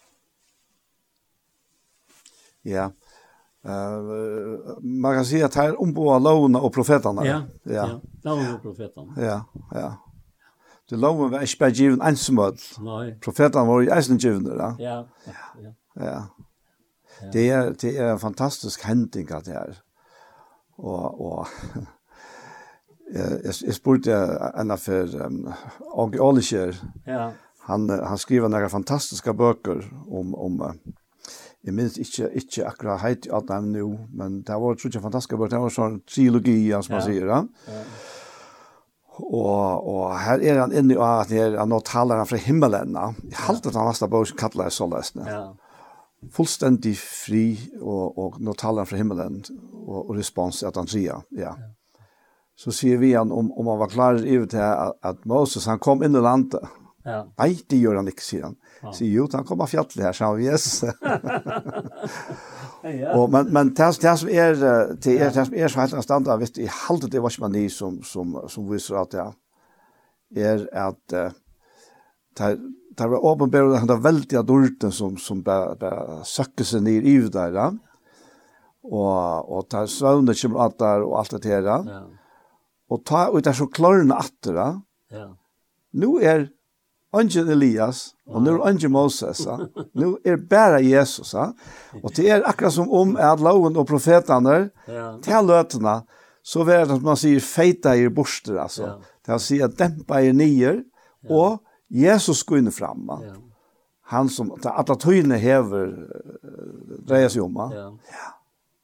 Ja, uh, man kan si at her omboa lovene og profetene. Ja, ja. ja. lovene og profetene. Ja, ja. Det loven var ikke bare givet ensomhet. Nei. Profetene var jo eisen. Ja, ja. ja. ja. Det er, det er en fantastisk hending at det er. Og, og jeg, jeg spurte en av for um, Åge Olisjer. Ja. Han, han skriver noen fantastiske bøker om, om uh, jeg minns ikke, ikke akkurat heit i alt dem nå, men det var tror jeg fantastiske bøker. Det var sånn trilogi, som man ja. sier. Ja. Og, og her er han inne i at han nå taler han fra himmelen. Jeg halte at han var bøk som kallet det så løsende. Ja fullständigt fri och och nå talar han fra himmelen och och respons att han säger ja. Så ser vi han om, om han var klar i till att, at Moses, han kom in i landet. Ja. Nej, det gör han inte sier han. Ja. Sier jo, han kommer fjallet her, sa han, yes. ja. og, men men det, det, som er, det, er, det som er så helt standard vet, i halvdet det var man som, som, som viser at det er at uh, det var åpenbart han var veldig adorten som, som bare, bare søkker seg ned i der, ja. og, og er søvnet kommer alt der, og alt det her, ja. og ta ut det så klarene atter, ja. ja. Nå er Angen Elias, og nå er Angen Moses, ja. nå er bare Jesus, ja. og det er akkurat som om at loven og profetene, ja. til løtene, så er det som man sier, feita i borster, altså. Ja. Det er å si at dempa i nyer, og Jesus skulle fram. Va? Ja. Han som alla tyne häver dreier seg om. Ja. ja.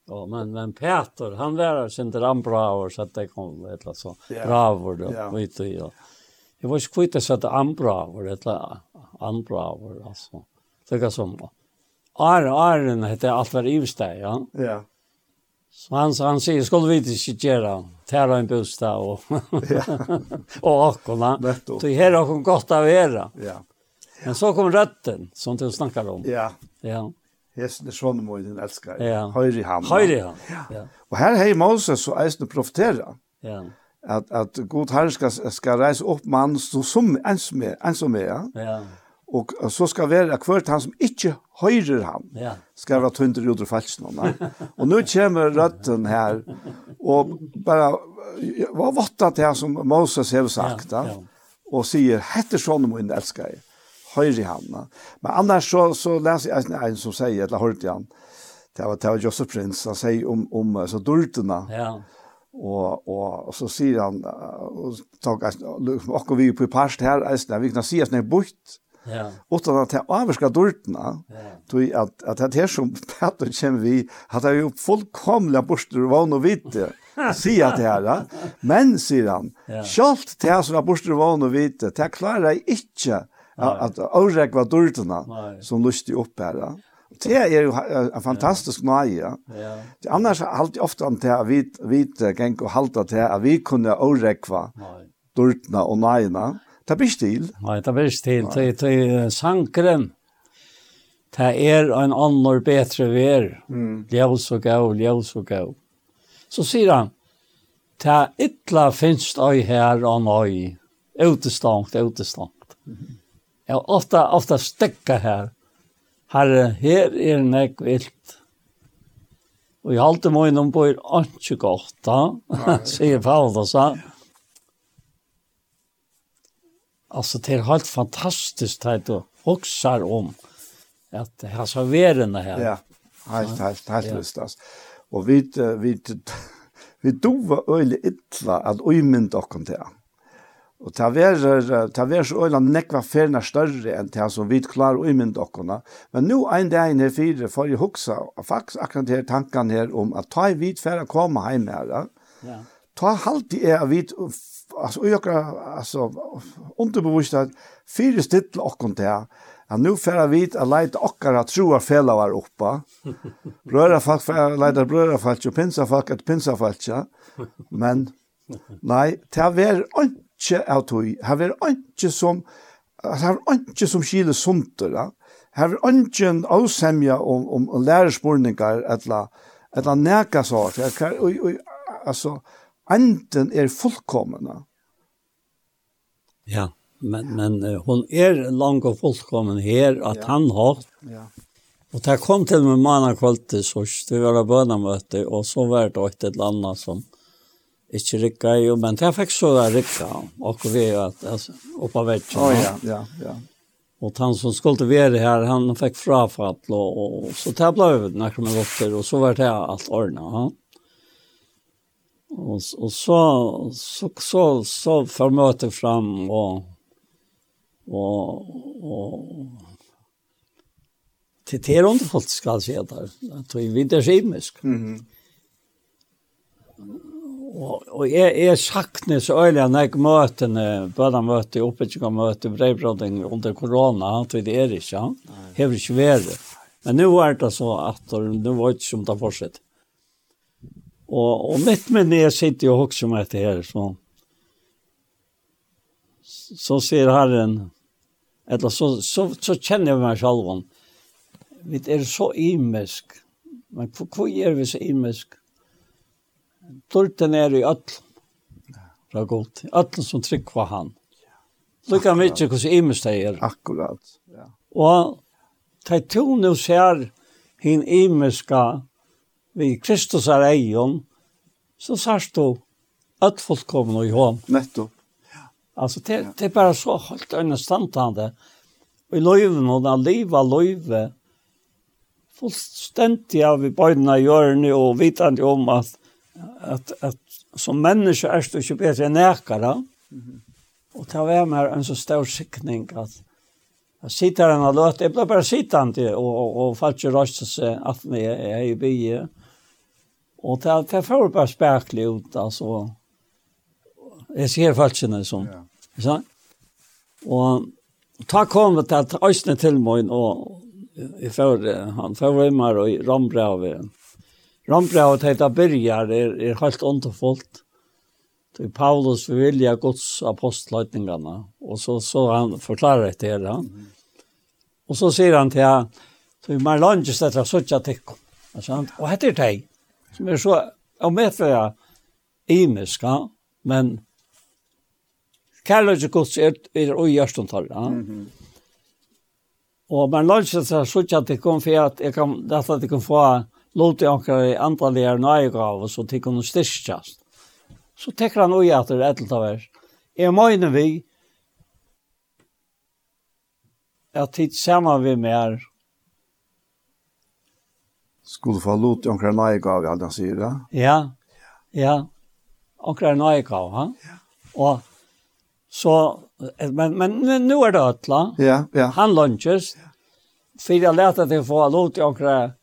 Ja, men men Peter, han var sin inte han bra år så att det kom ett eller så. Bra var det. Vet du ja. Jag var ju kvitt att sätta han bra var det eller han bra var alltså. Det går som. Är är det heter allt var ivsteg, ja. Ja. Så han, han sier, skulle vi ikke gjøre han, tæra en bostad og, og akkona. Nettopp. Så her har hun godt av era. Ja. Men så kom røtten, som du snakker om. Ja. Ja. Hesten er sånn må den elsker. Ja. Høyre i ham. Høyre i ham. Ja. ja. Og her har Moses og eisen profetera. Ja. At, at god herre skal, skal reise opp mann som, som, en som er, en som er. Ja. ja Og så skal være hvert han som ikke høyrer han, ja. skal være tønder i utro falskene. og nå kommer røtten her, og bare, hva var det her som Moses har sagt, ja, ja. og sier, hette sånn min elsker jeg, høyre han. Men annars så, så leser jeg en som sier, eller hørte han, det var, det var Joseph Prince, han sier om, om så dultene. ja og og så sier han og tok og vi på past her, eisne, vi kan si at nei bort Ja. Utan att det avskar Ja. Tui att att det här som Petter känner vi att det är ju fullkomliga borster och van och vite. Si att det här. Men sier han, ja. självt det här som är borster og van och vite, det jeg ikke at att avskar dörrarna som lustig upp här. Det er jo en fantastisk nøye Ja. Det annars er alltid ofte om det vi vit gäng og halta til at vi kunne kunde avskar dörrarna och nejna. Det blir stil. Nei, det blir stil. Det, det er sankeren. Det er en annen bedre ver. Mm. Ljøs og gav, ljøs og gav. Så sier han, det er ytla finst øy her og nøy. Utestangt, utestangt. Mm. Ja, ofta, ofta stekka her. Herre, her er nek vilt. Og i halte må innom bor ikke godt, da, sier Paulus. Ja. alltså det är helt fantastiskt att du oxar om att här så värden här. Ja. Helt helt helt lust alltså. Och vi vi vi dova öle illa att ömynd och kom där. Og ta vär ta vär så øyland nekva ferna større enn til som vi klar og imynd. Men nu ein dag inn her fire for jeg fax og faktisk akkurat her tankene her om at ta i vid fer å komme heim her, ja. ta halt er av vid alltså jag alltså underbevisst att fyra stittel och kon där att nu färra vit att leta okkara troa fälla var uppa bröra folk för leta bröra folk och pinsa folk att pinsa folk ja men nej ta ver inte tog. Det har ver inte som det har inte som skile sunt där har inte en avsemja om om lärarspårningar att eller att la näka så att alltså enden er fullkomna. Ja, men, men uh, hon er lang og fullkommen her, at ja. han har. Ja. Og det kom til med manna kvalitet, så vi var bønamøte, og så var det et eller annet som ikke rikka ju men det fikk så det rikka, og vi att alltså oppe av vetjen. Oh, ja, ja, ja. Og han som skulle være her, han fikk frafall, og, og, og så det ble vi nærmere opp til, og så var det alt ordnet. Ja. Och, och så, så, så, så får förmöter fram och, och, och till det är inte folk ska se där. Det är inte skimisk. Mm. Og, og jeg, jeg saknar så öliga när jag møter, bara möter, uppåtgång möter, brevbrådning under korona, corona, det er ikke, ja. Det är inte värre. Men nå er det så att nå var det ikke som det fortsetter. Og, og mitt med ner sitter og också med det her, så. Så sier Herren eller så så så kjenner jeg meg selv om, Vi er så imisk. Men hvor, hvor er vi så imisk? Torten er i öll. fra godt, gått. Öll som på han. Lukka mykje hos imisk det er. Akkurat, ja. Og det to nu ser hin imeska, vi Kristus er eion, så sørst du at folk kommer i hånd. Nettopp. Ja. Altså, det, ja. det er bare så helt understandande. Og i løyven, og da livet løyve, fullstendig av i bøydene i hjørne, og vitande om at, at, at som menneske er du ikke bedre enn ekere. Mm -hmm. Og ta være med en så stor sikning at Jeg sitter her og løter, jeg ble bare sittende og, og, og falt ikke røst seg at jeg er i byen. Och det det får bara spärkligt ut alltså. Jag ser falskene som. Ja. Så. Och ta kom det att ösnen till mig och i för han för hemmar och Rambrevet. Rambrauvet heter Birger är är helt underfullt. Det Paulus vilja Guds apostlöjtningarna och så så han förklarar det til han. Och så säger han till att man landet etter å søtja Alltså Og och er det som er så, og medfører jeg ja, men kærløyde gods er, er og gjørstundtall, ja. Mm -hmm. Og man lønner seg så ikke at det kom for at jeg kan, dette at jeg kan få lov til anker i andre lærere nøyegav, så til kunne styrkjast. Så tekker han ui at det er etter vers. Jeg mener vi at tid sammen vi mer, skulle få lot i omkring nøyegav, ja, han sier det. Ja, ja, omkring nøyegav, ha? Ja. Og så, men, men nu er det Øtla, ja, ja. han lunches, for jeg lærte til å få lot i omkring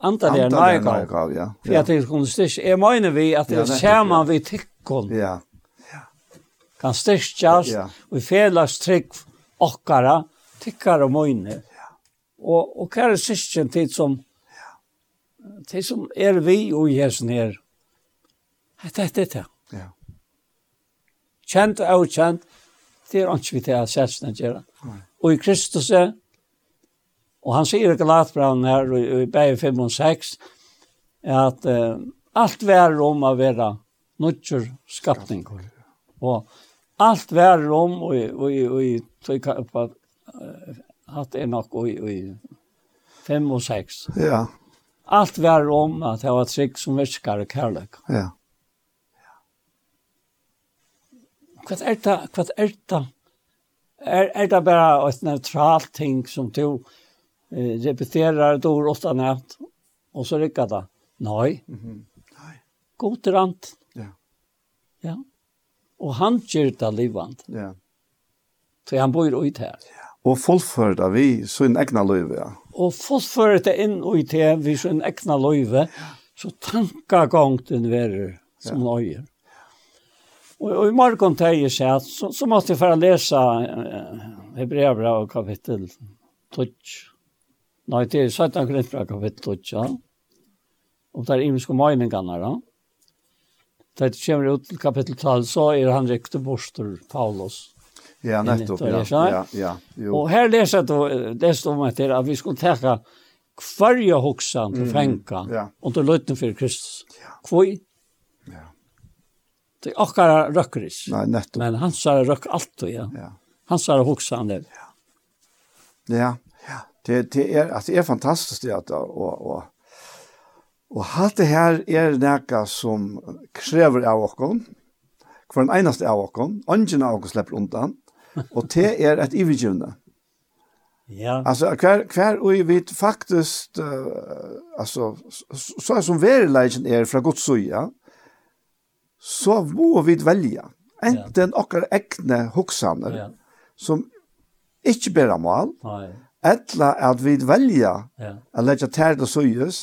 Antal er nøyegav, ja. For jeg tenkte, kunne styrke, jeg mener vi at det ser man vi tikkon. Ja, kan styrkjast, ja. og i felas trygg okkara, tikkar og møyne. Ja. Og, og hva er sysken tid som det som er vi og jesen her, det er det. Ja. Kjent og avkjent, det er ikke vi til at sætsen gjør. Og i Kristus er, og han sier i Galatbraun her, og i Beie 5 og 6, at uh, alt vær om å være nødgjør skapning. Og alt vær om, og, og, og, og, og, at er nok i 5 og 6. Ja allt var om att det var ett som viskar kärlek. Ja. Vad är det? Vad är det? Är, är det bara ett neutralt ting som du eh, repeterar ett ord åtta nät och så rycker det? Nej. Mm -hmm. Nej. God rant. Ja. Ja. Och han gör det livant. Ja. Så han bor ju ut här. Ja. Och fullförda vi så en egna liv, ja og fullfører det inn og i det vi så en ekna løyve, så tankagongten verer som ja. nøyer. Og, og i morgen til jeg seg at så, så måtte jeg for å lese eh, Hebreabra kapittel 12. Nei, det er 17 grunnbra kapittel 12, ja. Og det er imenske meningene, da. Det kommer ut til kapittel 12, så er han rekte borster, Paulus. Ja, nettopp. Ja, ja, ja, jo. Och här läser då det står om att det vi skulle täcka kvarje hoksan til fänka mm, ja. under løyten for Kristus. Ja. Kvoi. Ja. Det er akkara røkkeris. Nei, nettopp. Men han sa røkk alt och ja. ja. Han sa hoksan det. Ja. Ja. ja. Det det er, alltså det er fantastisk det at og, og, og alt det her er näka som krever av oss. hver en enaste av oss. Ungen av oss slipper undan og det er et ivergivende. Ja. Alltså kvar kvar och vi vet faktiskt uh, alltså så som verilagen är från Guds sida så må vi välja enten ja. okkar egne hoksaner ja. som ikke ber mal, etla at vi velja ja. at leggja tær til søyes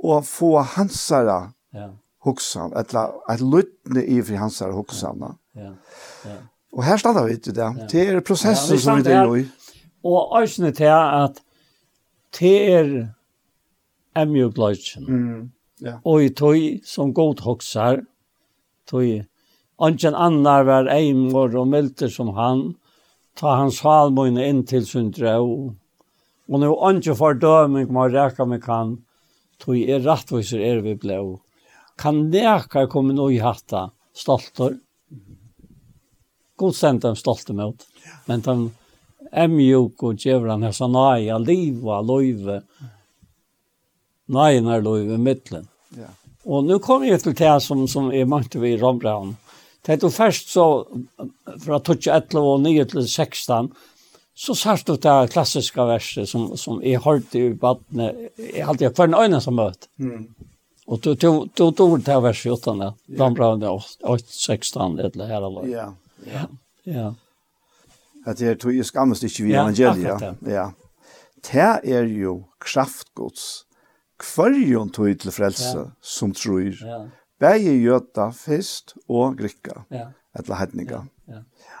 og få hansara ja. hoksan, etla at lytne i fri hansara hoksana. Ja. Ja. ja. Og her standa vi til det. Det er prosessen ja, som vi er i. Og æsne til at det er emjugløytjen. Mm, ja. Og i tøy som god hoksar, tøy, Ongen annar var eimor og milder som han, ta hans halmøyne inn til sin drøv. Og nå ongen fordøming må reka meg kan, tøy er rettviser er vi blå. Kan nekar komme nå i hatta, stoltor god sent dem stolt emot. Men de er mjuk og gjør han her sånn, nei, jeg liva, løyve, nei, når mittlen. Ja. Og nå kommer jeg til det som, som er mange vi i Rombraun. Det er først så, fra 2011 og 9 til 16, så sørst du det klassiska verset som, som jeg hørte i badene, jeg hadde jeg for en øyne som møte. Mm. Og du tog det verset utan det, yeah. Rombraun 8, 16, eller her eller. Ja. Yeah. Ja. Ja. At det er tog i skammest ikke vi evangeliet. Ja, ja. Det er jo kraftgods. Kvarjon tog til frelse ja. som tror. Ja. Begge gjøta fest og grikka. Ja. Etla hedninga. Ja. ja.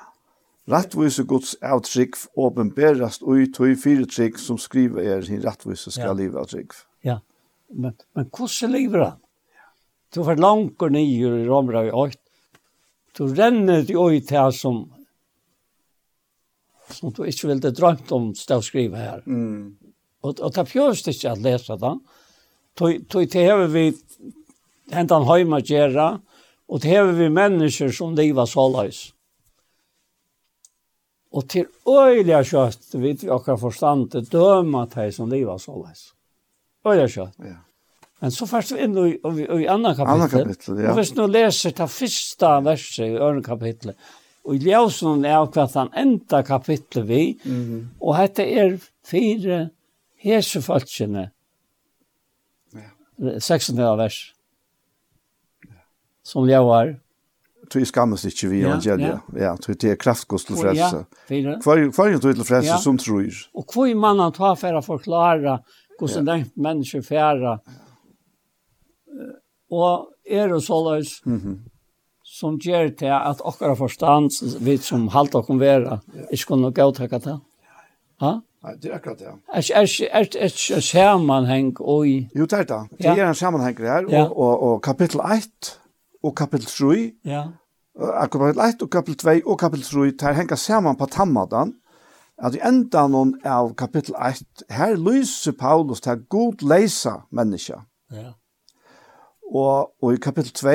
Rattvise Guds avtrykk åpenberast ui tog fire trykk som skriver er sin rattvise skal ja. livet avtrykk. Ja, men, men hvordan lever han? Du får langt langer nye i Romra i 8, Du renner det oi til som som du ikke ville drømt om stå skrive her. Mm. Og, og det fjøst ikke at lese det. Tog til hever vi hentan høyma gjerra, og til hever vi mennesker som liva såleis. Og til øyla kjøtt, vet vi akkurat forstand, døma til som liva såleis. Øyla kjøtt. Ja. Men så først inn i, i, i andre kapittel. Andre kapittel, ja. Og hvis du leser det første verset i andre kapittel, og i ljøsene er akkurat den enda kapittel vi, mm -hmm. og dette er fire hesefatsjene, ja. 16. vers, ja. som ljøver. Tui skammes ikke vi ja, evangeliet. Ja, ja. tui det er kraftgods til frelse. Ja, Hver er tui til frelse ja. som tror. Og hvor man mannen tar for å forklare hvordan ja. den mennesker færer, ja og er og såleis mm -hmm. som gjør til at okkara forstand, vi som halte okkom vera, ikke kunne gautakka det. Ha? Nei, det er akkurat det. Er er er sammanhang og i Jo, det er det. Det er en sammanhang her og og og kapittel 1 og kapittel 3. Ja. Akkurat 1 og kapittel 2 og kapittel 3 tar hanga saman på tammadan. At i endan av kapittel 1 her lyser Paulus til god leisa menneska. Ja. Og, og i kapittel 2,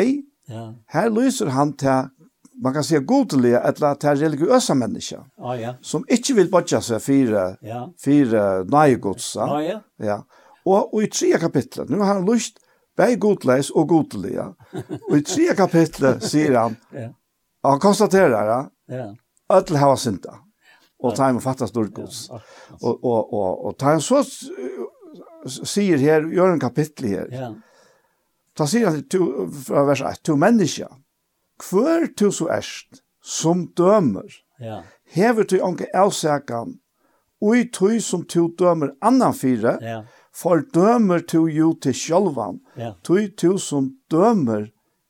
ja. her lyser han til, man kan säga godelige, eller til religiøse mennesker, ah, ja. som ikke vil bodja seg fire, ja. fire nøyegodsa. Ah, ja. ja. Og, og i tre kapitlet, nu har han lyst, Beg godleis og godelige. Og i tre kapitlet sier han, ja. han konstaterer, ja, ødel hava synda. Og ta him og fatta storgods. Og, og, og, og ta han så sier her, gjør en kapittel her, ja Ta sier han to, fra vers 1, to menneska, hver to så erst, som dømer, ja. hever til anke avsakan, og i tog som to dømer annan fire, ja. for dømer to jo til sjølvan, ja. tog to som dømer,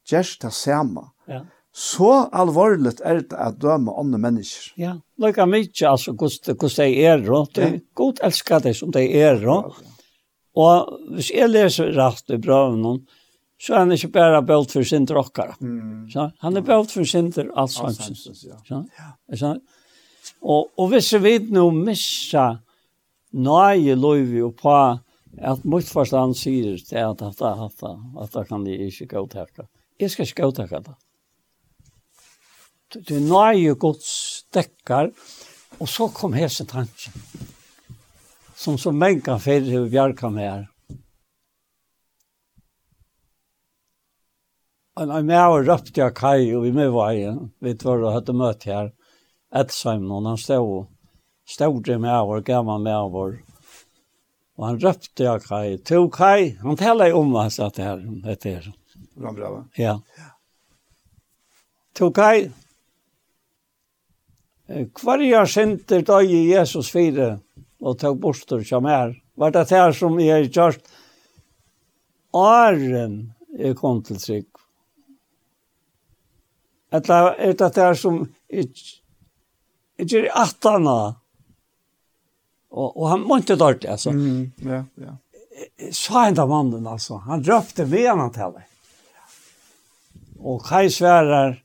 gjerst det samme. Ja. Så alvorligt er det at døme andre mennesker. Ja, lika mykje, altså, hvordan de er, og de ja. godt elsker det som de er, og, og hvis jeg leser rett i brøven, så er han ikke bare bølt for sin drokkere. Mm. Så, han er bølt for sin til alt samsens. Ja. Ja. Og, og hvis vi vet nå missa nøye løyvi og på at mot forstand sier til at at at at dette kan de ikke gå godtake. Jeg skal ikke gå til det. Det er nøye gods dekkar, og så kom hese tanken. Som så mengan fyrir bjarga med her. en en og røpte jeg kai og vi med veien, vi tør å høyte møte her, Edsheim, og han stod, stod det med vår, gammal med vår, og han røpte jeg kai, to kai, han taler om hva satt her, etter her. Bra, bra, va? Ja. To kai, jeg sinter døg i Jesus fire og tog bostor som er. Var det her som jeg har gjort åren er kom til trygg. Eller er det det som ikke er attana. Og, og han måtte dårlig, altså. Mm, ja, ja. Så en av mannen, altså. Han drøpte med han til det. Og Kai sverar,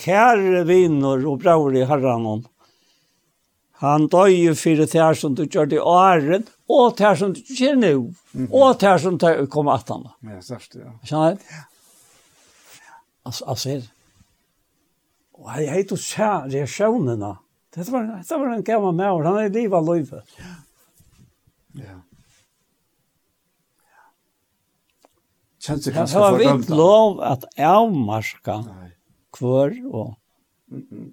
kære vinner og braur i herren Han døg fyrir tær som du gjør det i åren, og tær som du gjør nå, og tær som du kommer at han. Ja, sørst, ja. Skjønner du? Ja. Altså, altså, Og jeg heit å se reaksjonene. Dette var, dette var en gammel maur, han er i livet av løyve. Ja. Ja. Kjennes det kanskje for dømt? Det var lov at avmarska kvør og... Mm -mm.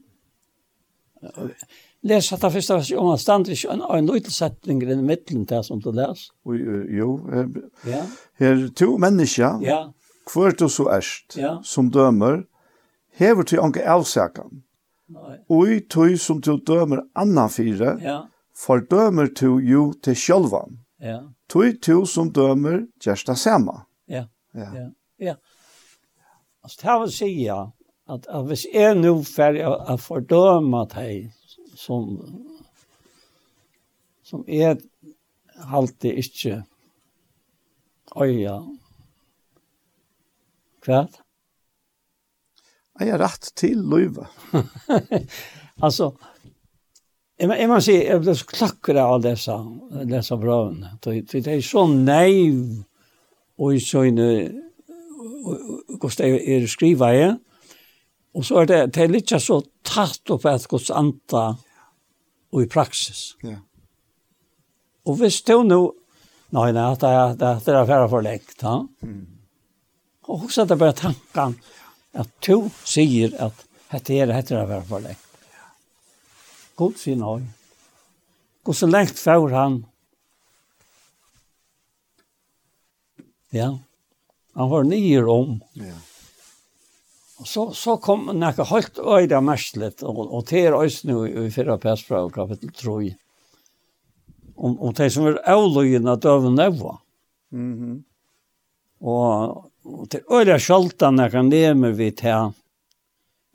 Läs att vers om han stand ikke en en liten sättning i midten til som du läs. Jo, ja. Her to mennesker, Ja. Kvart och så erst, ja. som dömer hever til onke avsakan. i tog som du dømer annan fire, ja. fordømer du jo til sjølvan. Ja. Tui tu som dømer gjersta sema. Ja, ja, ja. ja. Altså, det vil si ja, at, at hvis jeg nå ferdig å å fordøme deg som, som jeg alltid ikke øya, kvart, Jeg har rett til løyve. altså, jeg, jeg må si, jeg blir så klakker av alle disse, disse brøvene. Det er så naiv, og så inne, hvordan jeg er skriver jeg, og så er det, det er litt så tatt opp et gods anta, og i praksis. Ja. Og hvis det nå, nei, nei, det er, det er, det er for lekt, ha? Mm. Og så er det bare tanken, at to sier at hette er hette er vær for deg. God sier nøy. Hvor så lengt får han. Ja. Han var nyer om. Ja. Og så, så kom nekka høyt øyda merslet, og, og til oss nå i, i fyrre pæsbrau, kapittel 3, om, om de som er avløyene døven nøyva. Mm -hmm. Og Og til øyla sjaltan jeg kan leve vi til.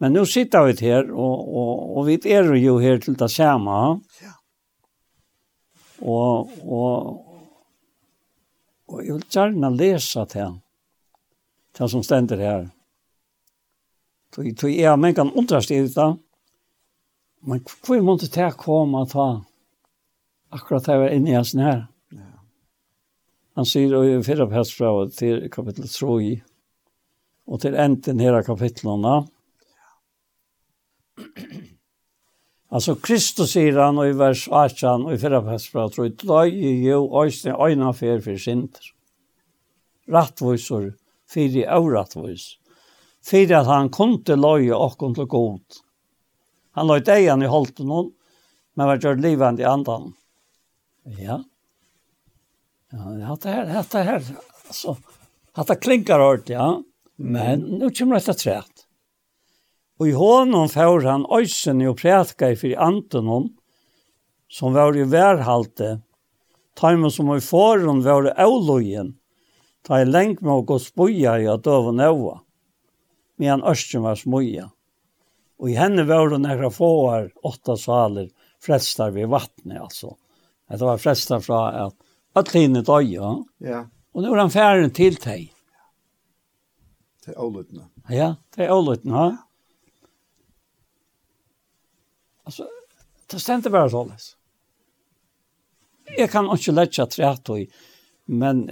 Men nu sitter vi her, og, og, og vi er jo her til det samme. Ja. Og, og, og jeg vil gjerne lese til til som stender her. Så jeg er men kan undrast i det. Men hvor måtte det komme ta akkurat det var inne i hans her? Han sier i fyrre persfravet til kapittel 3 og til enden her av kapittlene. Altså, Kristus sier han og i vers 18 og i fyrre persfravet tror jeg, «Døg i jo øyne øyne fer for sinter, rattviser, fire avrattvis, fire at han kunne løye og til god. Han løy deg han i holdt noen, men var gjort livet i andan.» Ja, Ja, det här, det här, Så det klinkar hårt, ja. Men nu kommer det trätt. Och i honom får han øysen i å prætka i för Antonon, som var i værhalte, Tajmen som i förån var i ålojen. Ta i länk med å gå spoja i att og nøva, Medan östen var smoja. Och i henne var det några fåar, åtta saler, frästar vi vattnet alltså. Det var frästar från att Alle henne døde. Ja. Og nå er han ferdig til deg. Til avlutene. Ja, til avlutene. Ja. Altså, det stendte bare sånn. Jeg kan ikke lette træt i, men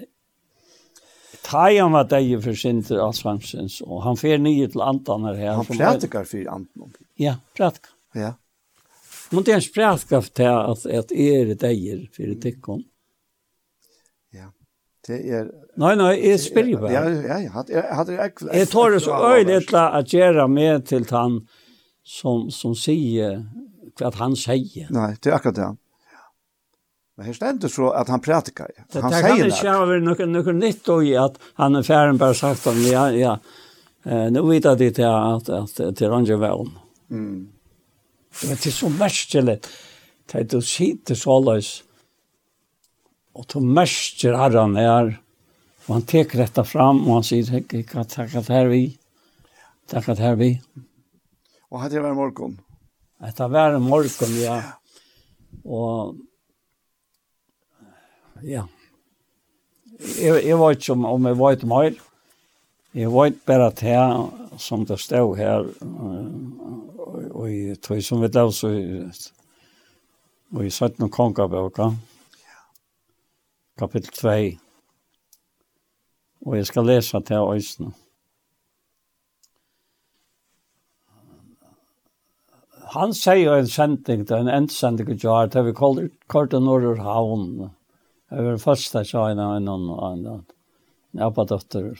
Tajan var deg for Sinter Svansens, og han fer nye til andan her. Han prætikar for Antaner. Ja, prætikar. Ja. Men det er en sprætkraft til at, at er deg for tikkene. Det er Nei, nei, jeg spyr bare. Ja, ja, ja, jeg hadde jeg Jeg tar det så øyelig å gjøre med til han som som sier hva han sier. Nei, det er akkurat det. Men her stender så at han prædikar. Han sier det. Det kan ikke være noe, noe nytt og i at han er ferdig bare sagt om, ja, ja, eh, nå vet jeg det at, at, at det er andre veien. Mm. Men det er så merkelig. Det er du sitter så løs. Og to mørker Arran her, og han teker dette fram, og han sier, jeg kan takke det her vi, takke det her vi. Og hette var morgen? Hette var morgen, ja. Og, ja. Jeg, jeg vet ikke om, om jeg vet mer. Jeg vet bare at her, som det stod her, og, og, og, og som vi lå så, og i 17 kongabøker, og kapittel 2. Og jeg skal lese til øyne. Han sier en sending, det er en endsending til jar, det vi kaller Korte Norrhavn. Havn. Det var først jeg sa en og en annen, en abbadotter,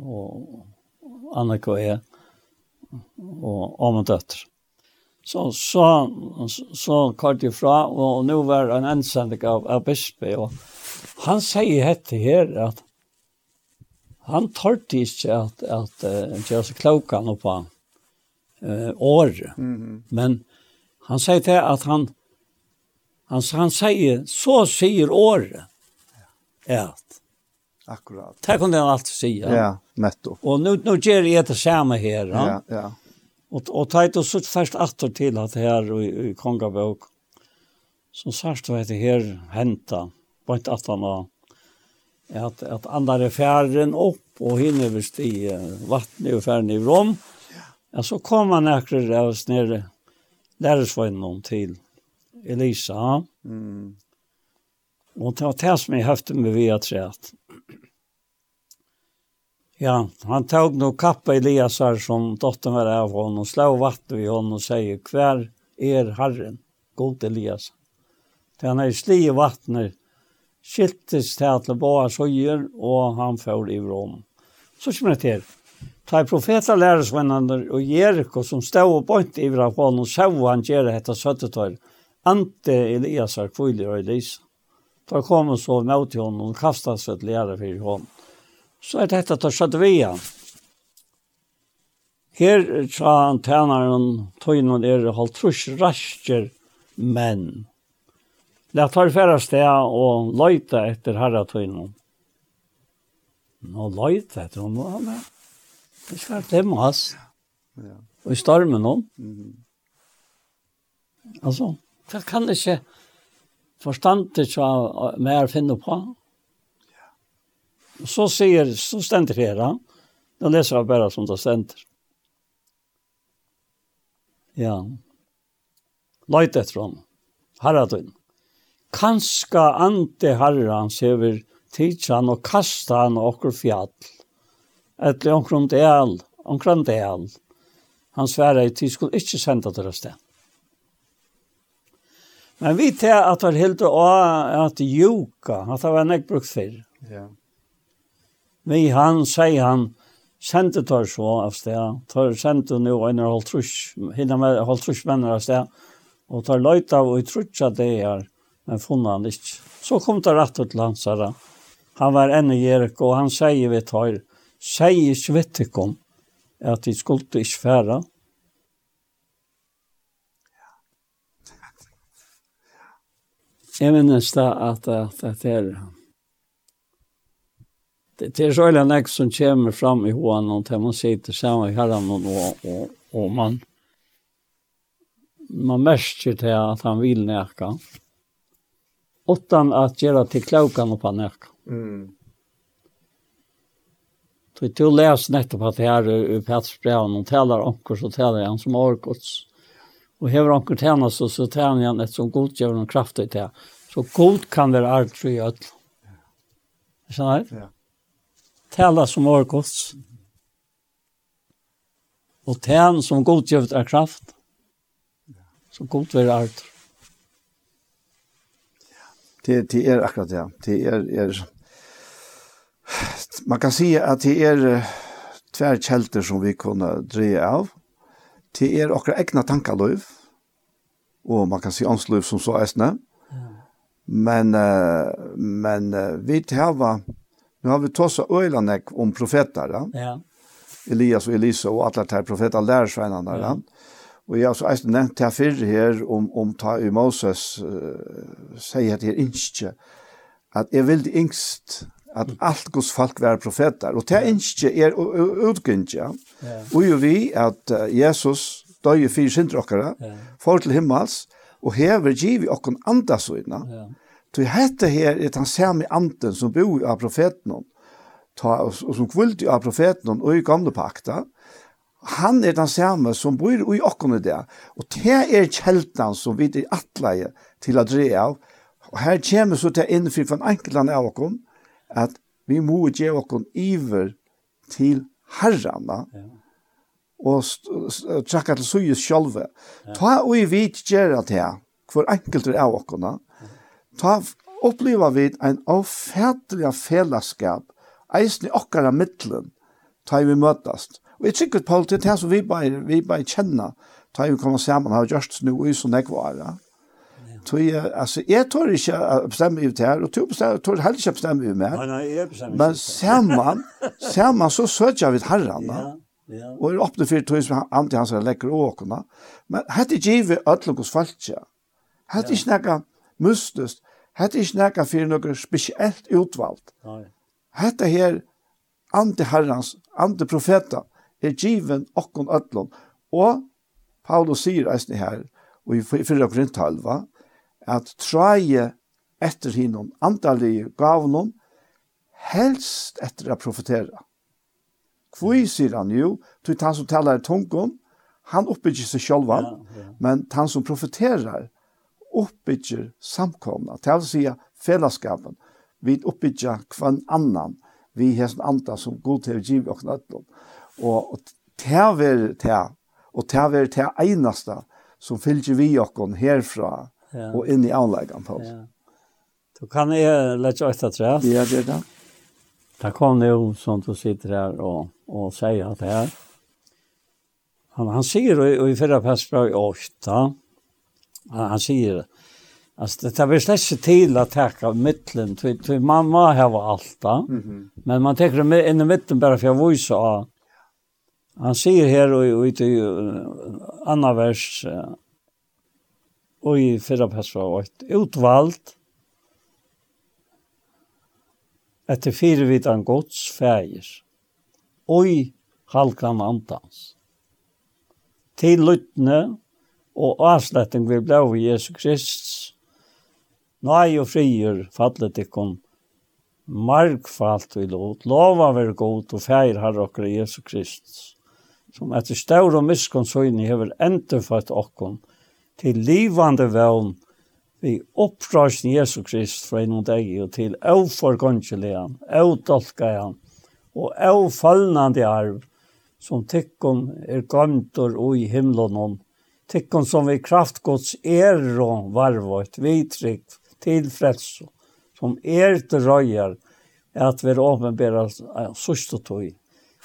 og Annika og jeg, og Amundøtter. Så, så, så kort ifra, og nå var en endsending av, av Bispe, og han sier hette her at han tørte ikke at, at uh, gjøre seg klokene på uh, året. Mm -hmm. Men han sier til at han, han, han sier, så sier året at Akkurat. Det kunne han alltid säga. Ja, netto. Och nu, nå gjør jeg det samme her. Ja, ja. ja. Och, och ta ett så först atter till att här i, i Kongabok som sørst var det här henta, på ett att han att att andra är färden upp och hinner över sti vattnet och färden i rom. Ja, så kom han näkrar där och snär lärarsvän någon till Elisa. Mm. Och ta tas mig höfte med vi att säga att Ja, han tog nog kappa Eliasar som dottern var av honom och slå vatten vid honom och säger kvar er Herren, god Elias. Det han är sli i vattnet skiltes til at det var søyer, og han får i rom. Så kommer det til. Ta profeta læresvennene og Jericho som stod og bønt i vrafon og så han gjør dette søttetøyre. Ante Elias er kvile og Elisa. Da kom han så med til henne og kastet seg til lære for henne. Så er dette til skjøtte vi igjen. Her sa han tjeneren, tøynen er holdt trus rasker menn. Lætt tar færa sted og løyta etter herratøyna. Nå løyta etter honom. ja, men det skal glemme oss. Ja. Og i stormen nå. Mm. Altså, det kan ikke forstandet så mer finne på. Ja. Og så sier, så stender her, da. Nå leser jeg bare som det stender. Ja. Løyta etter henne. Herratøyna kanska ante herran sever tidsan og kasta han okkur fjall. Etter omkron del, omkron del. Han sværa i tid skulle ikkje senda til oss. Men vi tar at han hilde å at joka, at det var nek brukt fyrr. Ja. Vi han, sier han, sendte tar så av sted. Tar sendte nu en halv trus, hinna med halv trus männer av sted. Og tar løyta og i trutsa det her men funnet han ikke. Så kom det rett ut til hans herre. Han var enne i Jericho, og han sier vi tar, sier ikke vet ikke om at de skulle ikke fære. Jeg minnes da at, at, at det er det, det er så øyne jeg som kommer fram i hoen og til man sitter sammen i herren og, og, og, og man man merker til at han vil nækka. Ja utan at gjøre til klokan och panik. Mm. Så du läs nettopp at det her ur Pets brev och talar om så taler han som årgods. Og hever han tjener, så, så talar han et som god gjør noen kraft i det. Så god kan vara allt för i ödl. Känner du? Ja. Taler som årgods. Og tjener tän som god gör kraft. Så god vara alt för det, det är akkurat det. Det är, är man kan säga att det är tvär kälter som vi kunde dreja av. Det är okra egna tankalöv och man kan säga anslöv som så ästna. Men, men vi tävlar Nu har vi tossa öjlanek om profetar. Ja. Elias och Elisa och alla de här profetar lärsvänarna. Ja. Og jeg har også eisen nevnt til fyrre her om, om ta i Moses uh, sier at jeg ikke at jeg vil yngst at alt Guds folk være profeter. Og det ikke er utgynnt, ja. Og jo vi at Jesus døg i fire synder okkara, får til himmels, og hever giv i okkon andasøyna. Ja. Så hette her er den samme anden som bor av profeten, ta, og som kvult av profeten og i gamle pakta, han er den samme som bor i åkken i det. Og det er kjeltan som vi er atleie til å dre av. Og her kommer så til innfri for en enkelte av åkken, at vi må gjøre åkken iver til herrene, ja. og trakka til suyes sjálve. Ja. Ta og i vit gjerra til enkelt enkelte av åkken, ta oppleva vi en avfætelig fellesskap, eisen i okkara mittlen, ta vi møtast. Og jeg tykker på det her som vi bare, vi bare kjenner, da vi kommer sammen og har gjort nå i sånn jeg var. Så jeg, altså, jeg tør ikke å bestemme ut her, og du bestemmer, tør heller ikke å bestemme ut mer. Nei, nei, jeg bestemmer Men ser man, ser man, så søker vi herren da. Ja. Ja. Og er oppe for tog som han til hans er lekker åkene. Men hette er givet ødelokos falskje. Hette ikke noe mustest. Hette ikke noe for noe spesielt utvalgt. Nei. Hette her anti-herrens, anti-profeter er given okkon ötlon. Og Paulus sier eisne her, og i fyrra korinthalva, at traje etter hinnom andalige gavnum, helst etter å profetera. Kvoi, sier han jo, til han som talar tungum, han oppbygger seg sjølvan, ja, ja. men han som profeterar, oppbygger samkomna, til å si fellesskapen, vi oppbygger hver annan, vi har en andre som god til å gi oss nødlom. Og det er det, og det er det eneste som fylgjer vi oss herfra ja. og inn i anleggen på oss. Ja. Du kan jeg lette øyne til det. Ja, det er det. Det kom jo som du sitter her og, og sier at det här. Han, han sier i, i fyrre pestbra i åtta. Han, han sier, att det tar väl inte till att täcka mittlen. För, för man må ha allt. Mm -hmm. Men man täcker in i mitten bara för att visa Han sier her og ut i andre vers og i förra passage ett utvalgt etter fire vidan gods fægir, oi halkan antans. Til lytne og avsletting vi blau av Jesu Krist nøy og frier fallet ikon markfalt vi lot, lova ver god og fægir har okkar Jesu Kristus som etter staur og miskonsøyni hever endurfatt okkon til livande vevn vi opprasjen Jesu Krist fra innom deg og til avforgåndkjelian, avdolkajan og avfallnande arv som tykkon er gamtor og i himlån tykkon som vi kraftgods er og varvått, vitrygg til frelso, som er til røyar, at vi åpenbæra sørste tog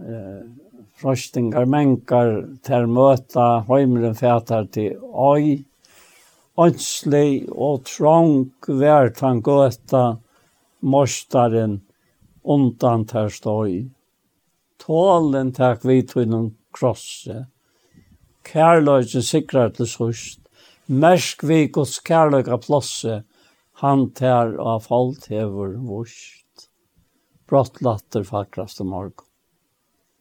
eh, frostingar, menkar, ter møta, heimren fætar til oi, ønslig og trong vært han gøta, morstaren, undan ter støy. Tålen takk vidt innom krosse. Kærløysen sikrar til sørst. Mersk vi gods kærløyga plosse, han ter av falt hever vurst. Brott latter fakraste morgon.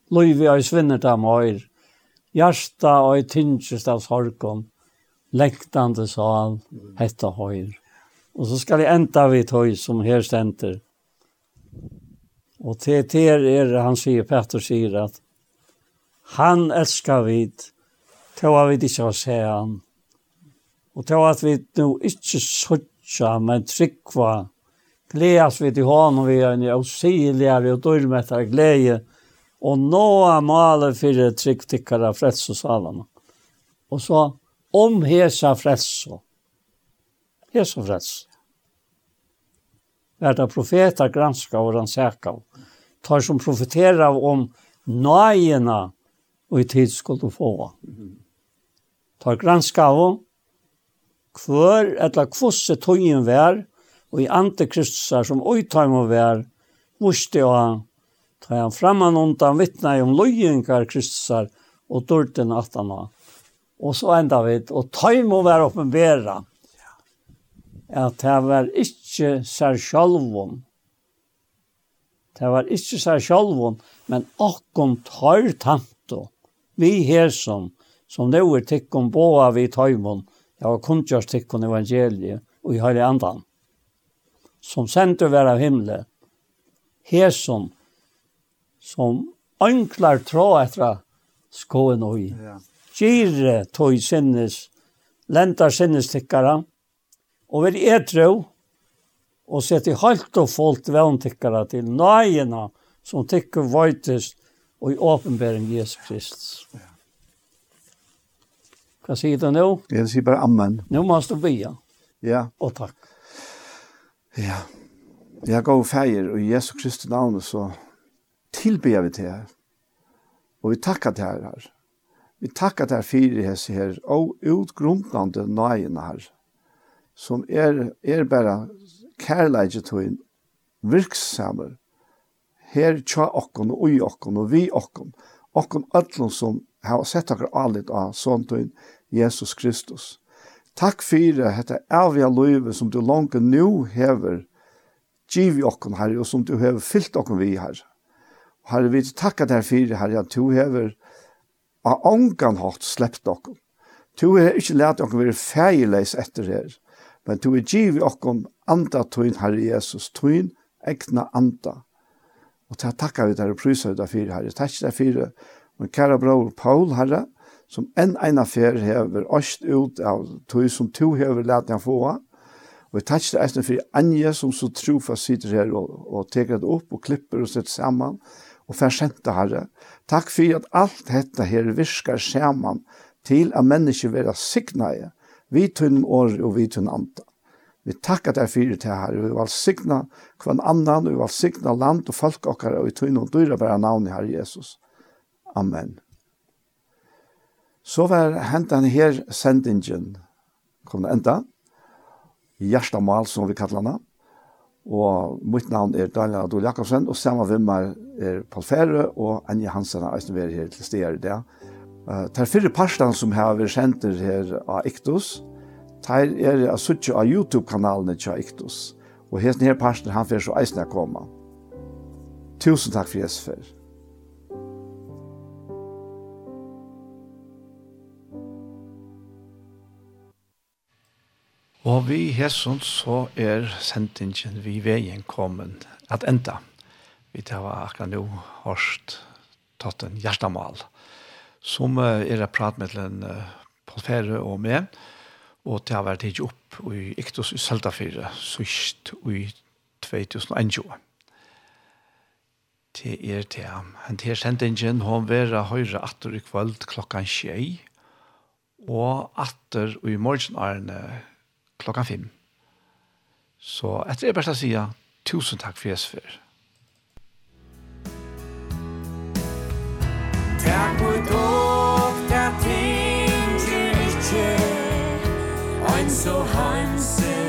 Løyvi og svinner av møyr. Hjärsta og i tingest av sorgon. Lektande sal, hetta høyr. Og så skal jeg enda vi tøy som her stenter. Og til til er han sier, Petter sier at han elskar vid, til at vi ikke har sett han. Og til at vi nå ikke suttja, men tryggva, gledas vi til hånden vi er en usiligere og dyrmettere glede, og nå maler for tryggtikkere freds Og så om hesa frelse. Hesa frelse. Er det profeter granska og rannsaka av. Tar som profeterer av om nøyene og i tid skulle få. Tar granska av hver eller kvosse tøyen vær og i antikristusar som øytøymer vær, muste og Ta han framman undan vittna om lojengar Kristusar og dörten att han Og så enda vi, og taim må være oppenbera, at det var ikke seg sjálvun. Det var ikke seg sjálvun, men okkom tar tanto. Vi her som, som det var tikkum boa vi taimon, ja, har kundgjørs tikkum evangeliet, og i høyre andan, som sender være av himmelen, her som som anklar trå etter skoen og i. Ja. Gjere tog sinnes, lentar sinnes tikkara, og vi er tro, og sette halt og fullt vevntikkara til nøyena som tikkar vøytest og i åpenbæring Jesu Kristus. Ja. Hva sier du nå? Jeg sier bare amen. Nå må du be. Ja. Og takk. Ja. Jeg går feir, og i Jesu Kristi navn så tilber vi til her. Og vi takkar til her her. Vi takkar til her fyrir hese her, og utgrundlande nøyene her, som er, er bare kærleidje tøyen, virksamer, her tja okkon, og ui okkon, og vi okkon, okkon öllum som har sett okkar alit av såntøyen Jesus Kristus. Takk fyrir hette avia løyve som du langt nu hever giv i okkon herre, og som du hever fyllt okkon vi herre. Herre, vi takka deg fyrir, Herre, at du hever av ångan hatt sleppt dere. Du har ikke lært dere være feilleis etter her, men du har givet dere anda tøyn, Herre Jesus, tøyn egna anda. Og det takka vi deg og priser deg fyrir, Herre. Takk deg fyrir, min kæra bror Paul, Herre, som enn eina fer hever ost ut av tøy som to hever lært deg få Og vi takk det eisen for Anja som så trofast sitter her og, og teker det opp og klipper og setter saman og fer senta herre. Takk fyrir at alt dette her virkar saman til at mennesker vera signaie, vi tunn år og vi tunn anta. Vi takkar deg fyrir til herre, vi vil signa kvann annan, vi vil signa land og folk okkar, og vi tunn og dyra bæra navn i herre Jesus. Amen. Så var hentan her sendingen, kom det enda, hjertamal som vi kallar henne, Og mitt navn er Daniel Adol Jakobsen, og samme vimmer er Paul Fære, og Anja Hansen har eisen vært her til steder i det. Uh, ter fire parstene som har vært kjenter her av Iktus, ter er jeg suttet av YouTube-kanalene til Iktus. Og hesten her parsten han får så eisen å komme. Tusen takk for Jesper. Og vi hesson så er sendingen vi veien kommet at enda. Vi tar akkurat nå hørst tatt en hjertemal som er et prat med en Paul Fære og med og til har vært tidlig opp i Iktus i Søltafire sørst i 2021. Det er til. Han til sendingen har vært høyre atter i kveld klokkan tjei og atter i morgenarne klokkan fem. Så etter det beste å si, tusen takk for Jesper. Takk for dog, der tinger ikke, ein så hansen.